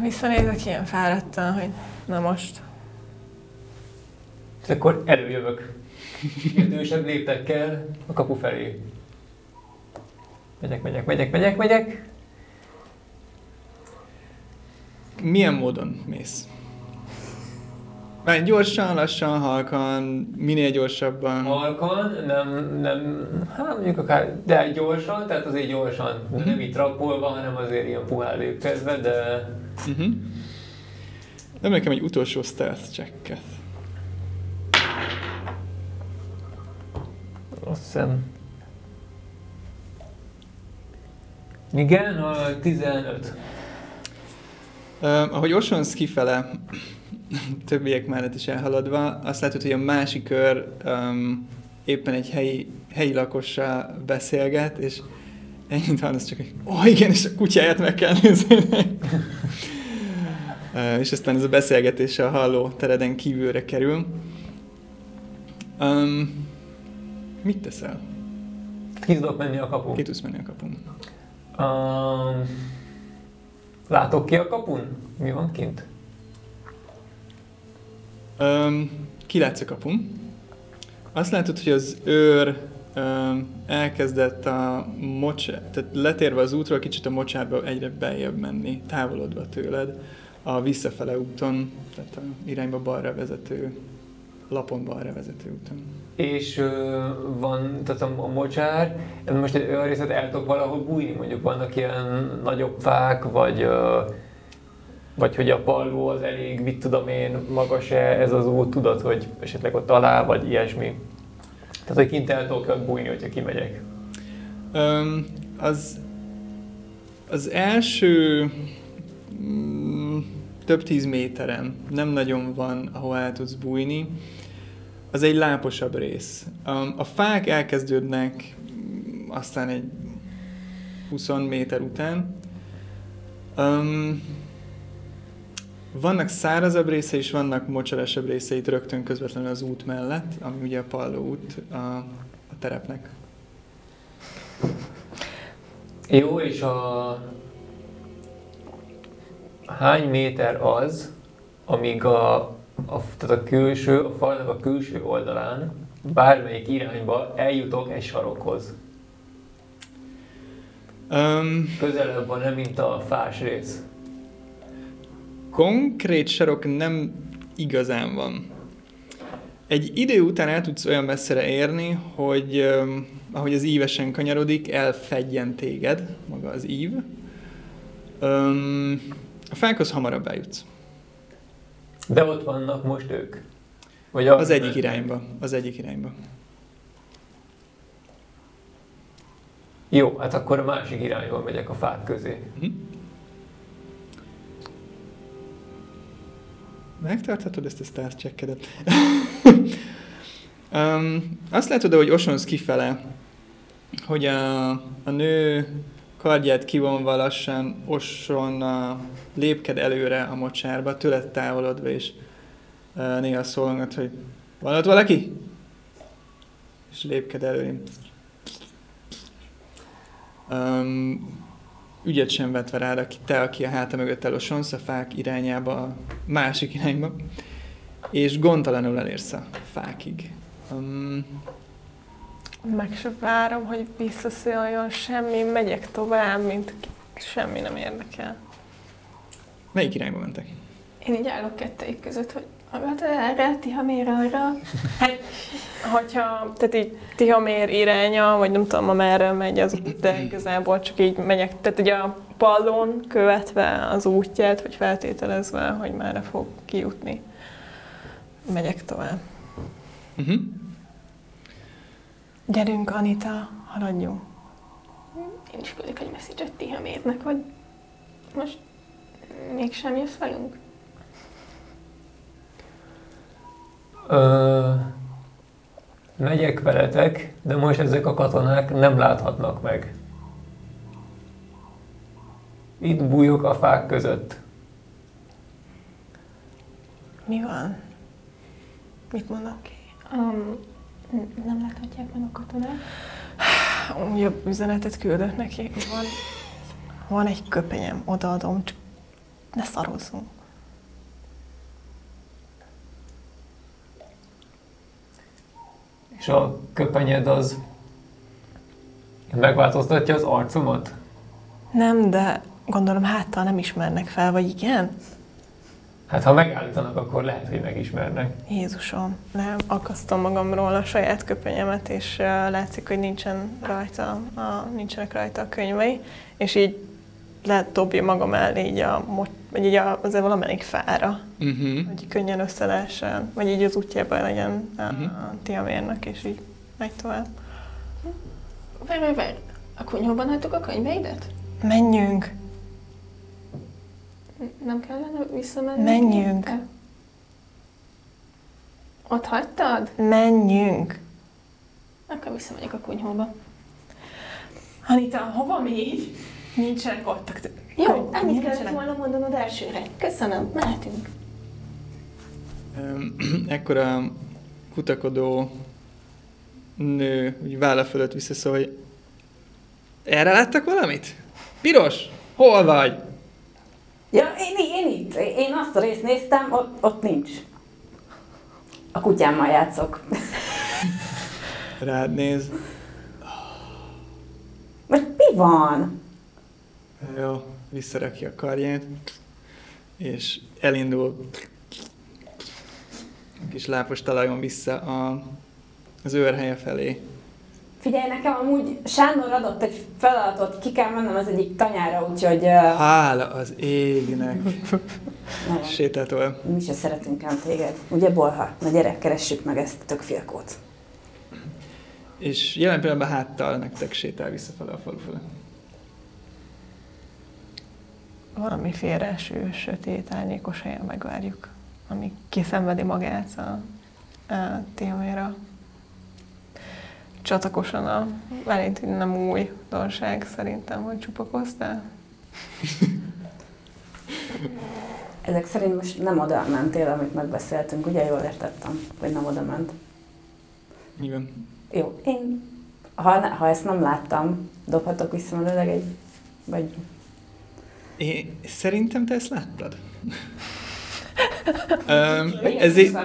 Visszanézek ilyen fáradtan, hogy na most. És akkor előjövök. Idősebb léptekkel a kapu felé. Megyek, megyek, megyek, megyek, megyek. Milyen módon mész? Már gyorsan, lassan, halkan, minél gyorsabban. Halkan, nem, nem, hát mondjuk akár, de gyorsan, tehát azért gyorsan, de nem így trappolva, hanem azért ilyen puhán lépkedve, de Uh-huh. Nem nekem egy utolsó stealth checket. azt hiszem... Igen, a 15. Uh, ahogy osonsz kifele, többiek mellett is elhaladva, azt látod, hogy a másik kör um, éppen egy helyi, helyi lakossal beszélget, és ennyit hallasz csak, hogy ó, oh, igen, és a kutyáját meg kell nézni. uh, és aztán ez a beszélgetés a halló tereden kívülre kerül. Um, mit teszel? Ki tudok menni a kapun? Ki tudsz menni a kapun? Um, látok ki a kapun? Mi van kint? Um, kilátsz a kapun. Azt látod, hogy az őr um, elkezdett a mocsár, tehát letérve az útról, kicsit a mocsárba egyre beljebb menni, távolodva tőled, a visszafele úton, tehát a irányba balra vezető, lapon balra vezető úton. És ö, van, tehát a, a mocsár, most egy olyan részlet el tudok valahol bújni, mondjuk vannak ilyen nagyobb fák, vagy, ö, vagy hogy a palló az elég, mit tudom én, magas-e ez az út, tudod, hogy esetleg ott alá, vagy ilyesmi. Tehát, hogy kint el tudok bújni, hogyha kimegyek. Um, az, az első mm, több tíz méteren, nem nagyon van, ahol el tudsz bújni. Az egy láposabb rész. A fák elkezdődnek mm, aztán egy 20 méter után. Um, vannak szárazabb része és vannak mocsarásabb részeit rögtön közvetlenül az út mellett, ami ugye a Palló út a, a terepnek. Jó, és a... Hány méter az, amíg a, a, tehát a külső, a falnak a külső oldalán, bármelyik irányba eljutok egy sarokhoz? Um, Közelebb van, mint a fás rész. Konkrét sarok nem igazán van. Egy idő után el tudsz olyan messzire érni, hogy um, ahogy az ívesen kanyarodik, elfedjen téged, maga az ív. Um, a fákhoz hamarabb eljutsz. De ott vannak most ők. Vagy Az egyik irányba. Az egyik irányba. Jó, hát akkor a másik irányba megyek a fák közé. Mhm. Megtarthatod ezt a start checkedet. um, azt látod, hogy osonsz kifele, hogy a, a nő kardját kivonva lassan oson a, lépked előre a mocsárba, tőled távolodva, és uh, néha szólgat, hogy van ott valaki? És lépked előre. Um, ügyet sem vetve rád, aki te, aki a háta mögött elosonsz a fák irányába, a másik irányba, és gondtalanul elérsz a fákig. Um, Meg se várom, hogy visszaszóljon semmi, megyek tovább, mint semmi nem érdekel. melyik irányba mentek? Én így állok kettőjük között, hogy magad erre, ti ha miért arra. Hogyha, tehát így Tihamér iránya, vagy nem tudom, amerre megy az út, de igazából csak így megyek, tehát ugye a pallon követve az útját, vagy feltételezve, hogy merre fog kijutni. Megyek tovább. Uh-huh. Gyerünk, Anita, haladjunk. Én is küldök egy messziget Tihamérnek, hogy most mégsem jössz velünk. Ö, megyek veletek, de most ezek a katonák nem láthatnak meg. Itt bújok a fák között. Mi van? Mit mondok ki? Um, nem láthatják meg a katonák. Jobb üzenetet küldök neki. Van, van egy köpenyem, odaadom, csak ne szarozzunk. És a köpenyed az megváltoztatja az arcomat? Nem, de gondolom háttal nem ismernek fel, vagy igen? Hát ha megállítanak, akkor lehet, hogy megismernek. Jézusom, nem, akasztom magamról a saját köpenyemet, és uh, látszik, hogy nincsen rajta, a, nincsenek rajta a könyvei, és így letobja magam el így, a, mo- vagy így azért valamelyik fára, Uh-huh. hogy könnyen össze lehessen, vagy így az útjában legyen a, Mhm. a tiamérnek, és így megy tovább. Várj, várj, várj. A kunyhóban hagytuk a könyveidet? Menjünk! Nem kellene visszamenni? Menjünk. Ott hagytad? Menjünk! Akkor visszamegyek a kunyhóba. Anita, hova még? Nincsenek ott. a- Jó, ennyit kellett volna mondanod elsőre. Köszönöm, mehetünk. Um, ekkor a kutakodó nő úgy válla fölött visszaszól, hogy erre láttak valamit? Piros, hol vagy? Ja, én, én itt. Én azt a részt néztem, ott, ott nincs. A kutyámmal játszok. Rád néz. Most mi van? Jó, visszarakja a karját, és elindul a kis lápos talajon vissza a, az őrhelye felé. Figyelj, nekem amúgy Sándor adott egy feladatot, ki kell mennem az egyik tanyára, úgyhogy uh, Hála az égnek. nagyon, Sétáltól. mi se szeretünk ám téged. Ugye, Bolha? Na gyere, keressük meg ezt a tök fiakót. És jelen pillanatban háttal nektek sétál visszafele a falu fele. Valamiféle eső, sötét, árnyékos helyen megvárjuk, ami kiszenvedi magát a, a Tihaméra. Csatakosan a Valentin nem új dolság szerintem, hogy csupakoztál. Ezek szerint most nem oda mentél, amit megbeszéltünk, ugye jól értettem, hogy nem oda ment. Igen. Jó, én, ha, ha ezt nem láttam, dobhatok visszamenőleg egy, vagy Én, szerintem te ezt láttad. um, ez így,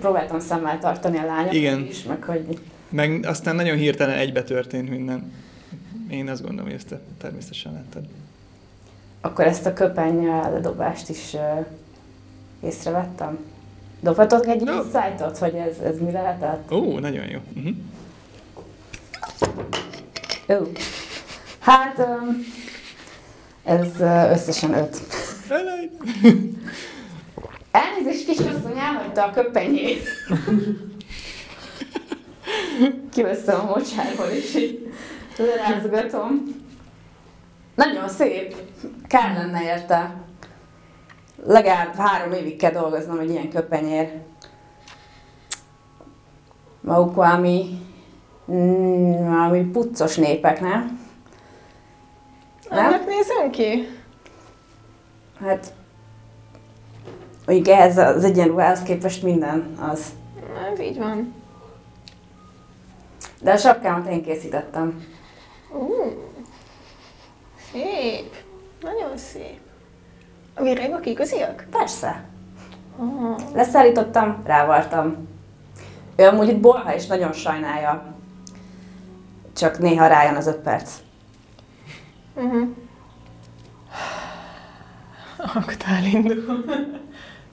próbáltam szemmel tartani a lányok Igen. is, meg hogy meg aztán nagyon hirtelen egybe történt minden. Én azt gondolom, hogy ezt te természetesen láttad. akkor ezt a köpeny ledobást is uh, észrevettem. Dobhatok egy Dob. insight hogy ez, ez mi lehetett? Ó, nagyon jó. Uh-huh. Ó. Hát, um, ez összesen öt. Elnézést, kisasszony, elhagyta a köpenyét. Kiveszem a mocsárból, és így lerázgatom. Nagyon szép. Kár lenne érte. Legalább három évig kell dolgoznom egy ilyen köpenyér. Maguk valami, mm, valami puccos népek, nem? Nem? Annak nézem ki? Hát, mondjuk ehhez az egyenruhához képest minden az. Ez így van. De a sapkámat én készítettem. Ú, szép. Nagyon szép. A virágok igaziak? Persze. Oh. Leszállítottam, rávartam. Ő amúgy itt bolha és nagyon sajnálja. Csak néha rájön az öt perc. Uh-huh. Aktál indul.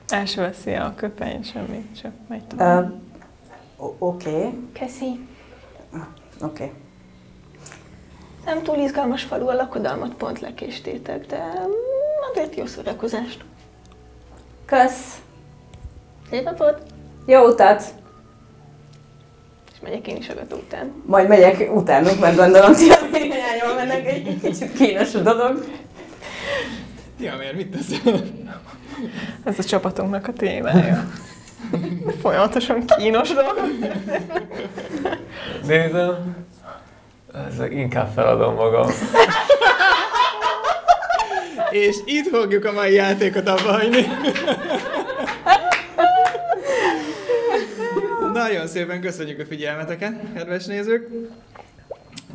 Első veszi a köpeny, semmi, csak megy tovább. o- Oké, okay, Keszi. oké. Okay. Nem túl izgalmas falu a lakodalmat pont lekéstétek, de azért jó szórakozást. Kösz! Szép napot! Jó utat! Megyek én is a gató után. Majd megyek utánuk, mert gondolom, ti a irányba mennek egy kicsit kínos a dolog. Ja, miért mit teszel? Ez a csapatunknak a témája. Folyamatosan kínos dolog. Nézem, ez inkább feladom magam. És itt fogjuk a mai játékot abba hagyni. Nagyon szépen köszönjük a figyelmeteket, kedves nézők.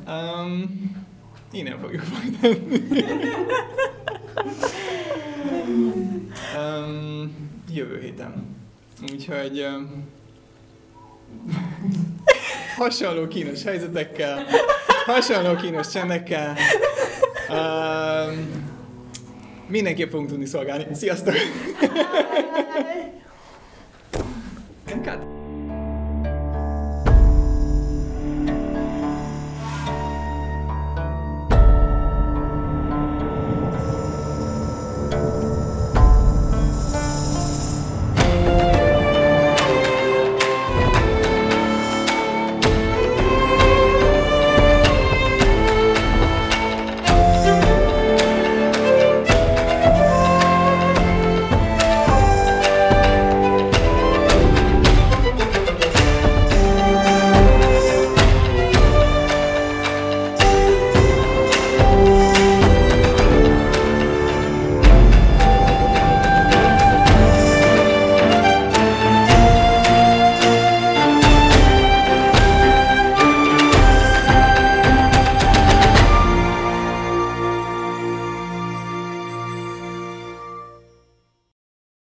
Um, innen fogjuk folytatni. um, jövő héten. Úgyhogy um, hasonló kínos helyzetekkel, hasonló kínos csendekkel, um, mindenképp fogunk tudni szolgálni. Sziasztok! Cut.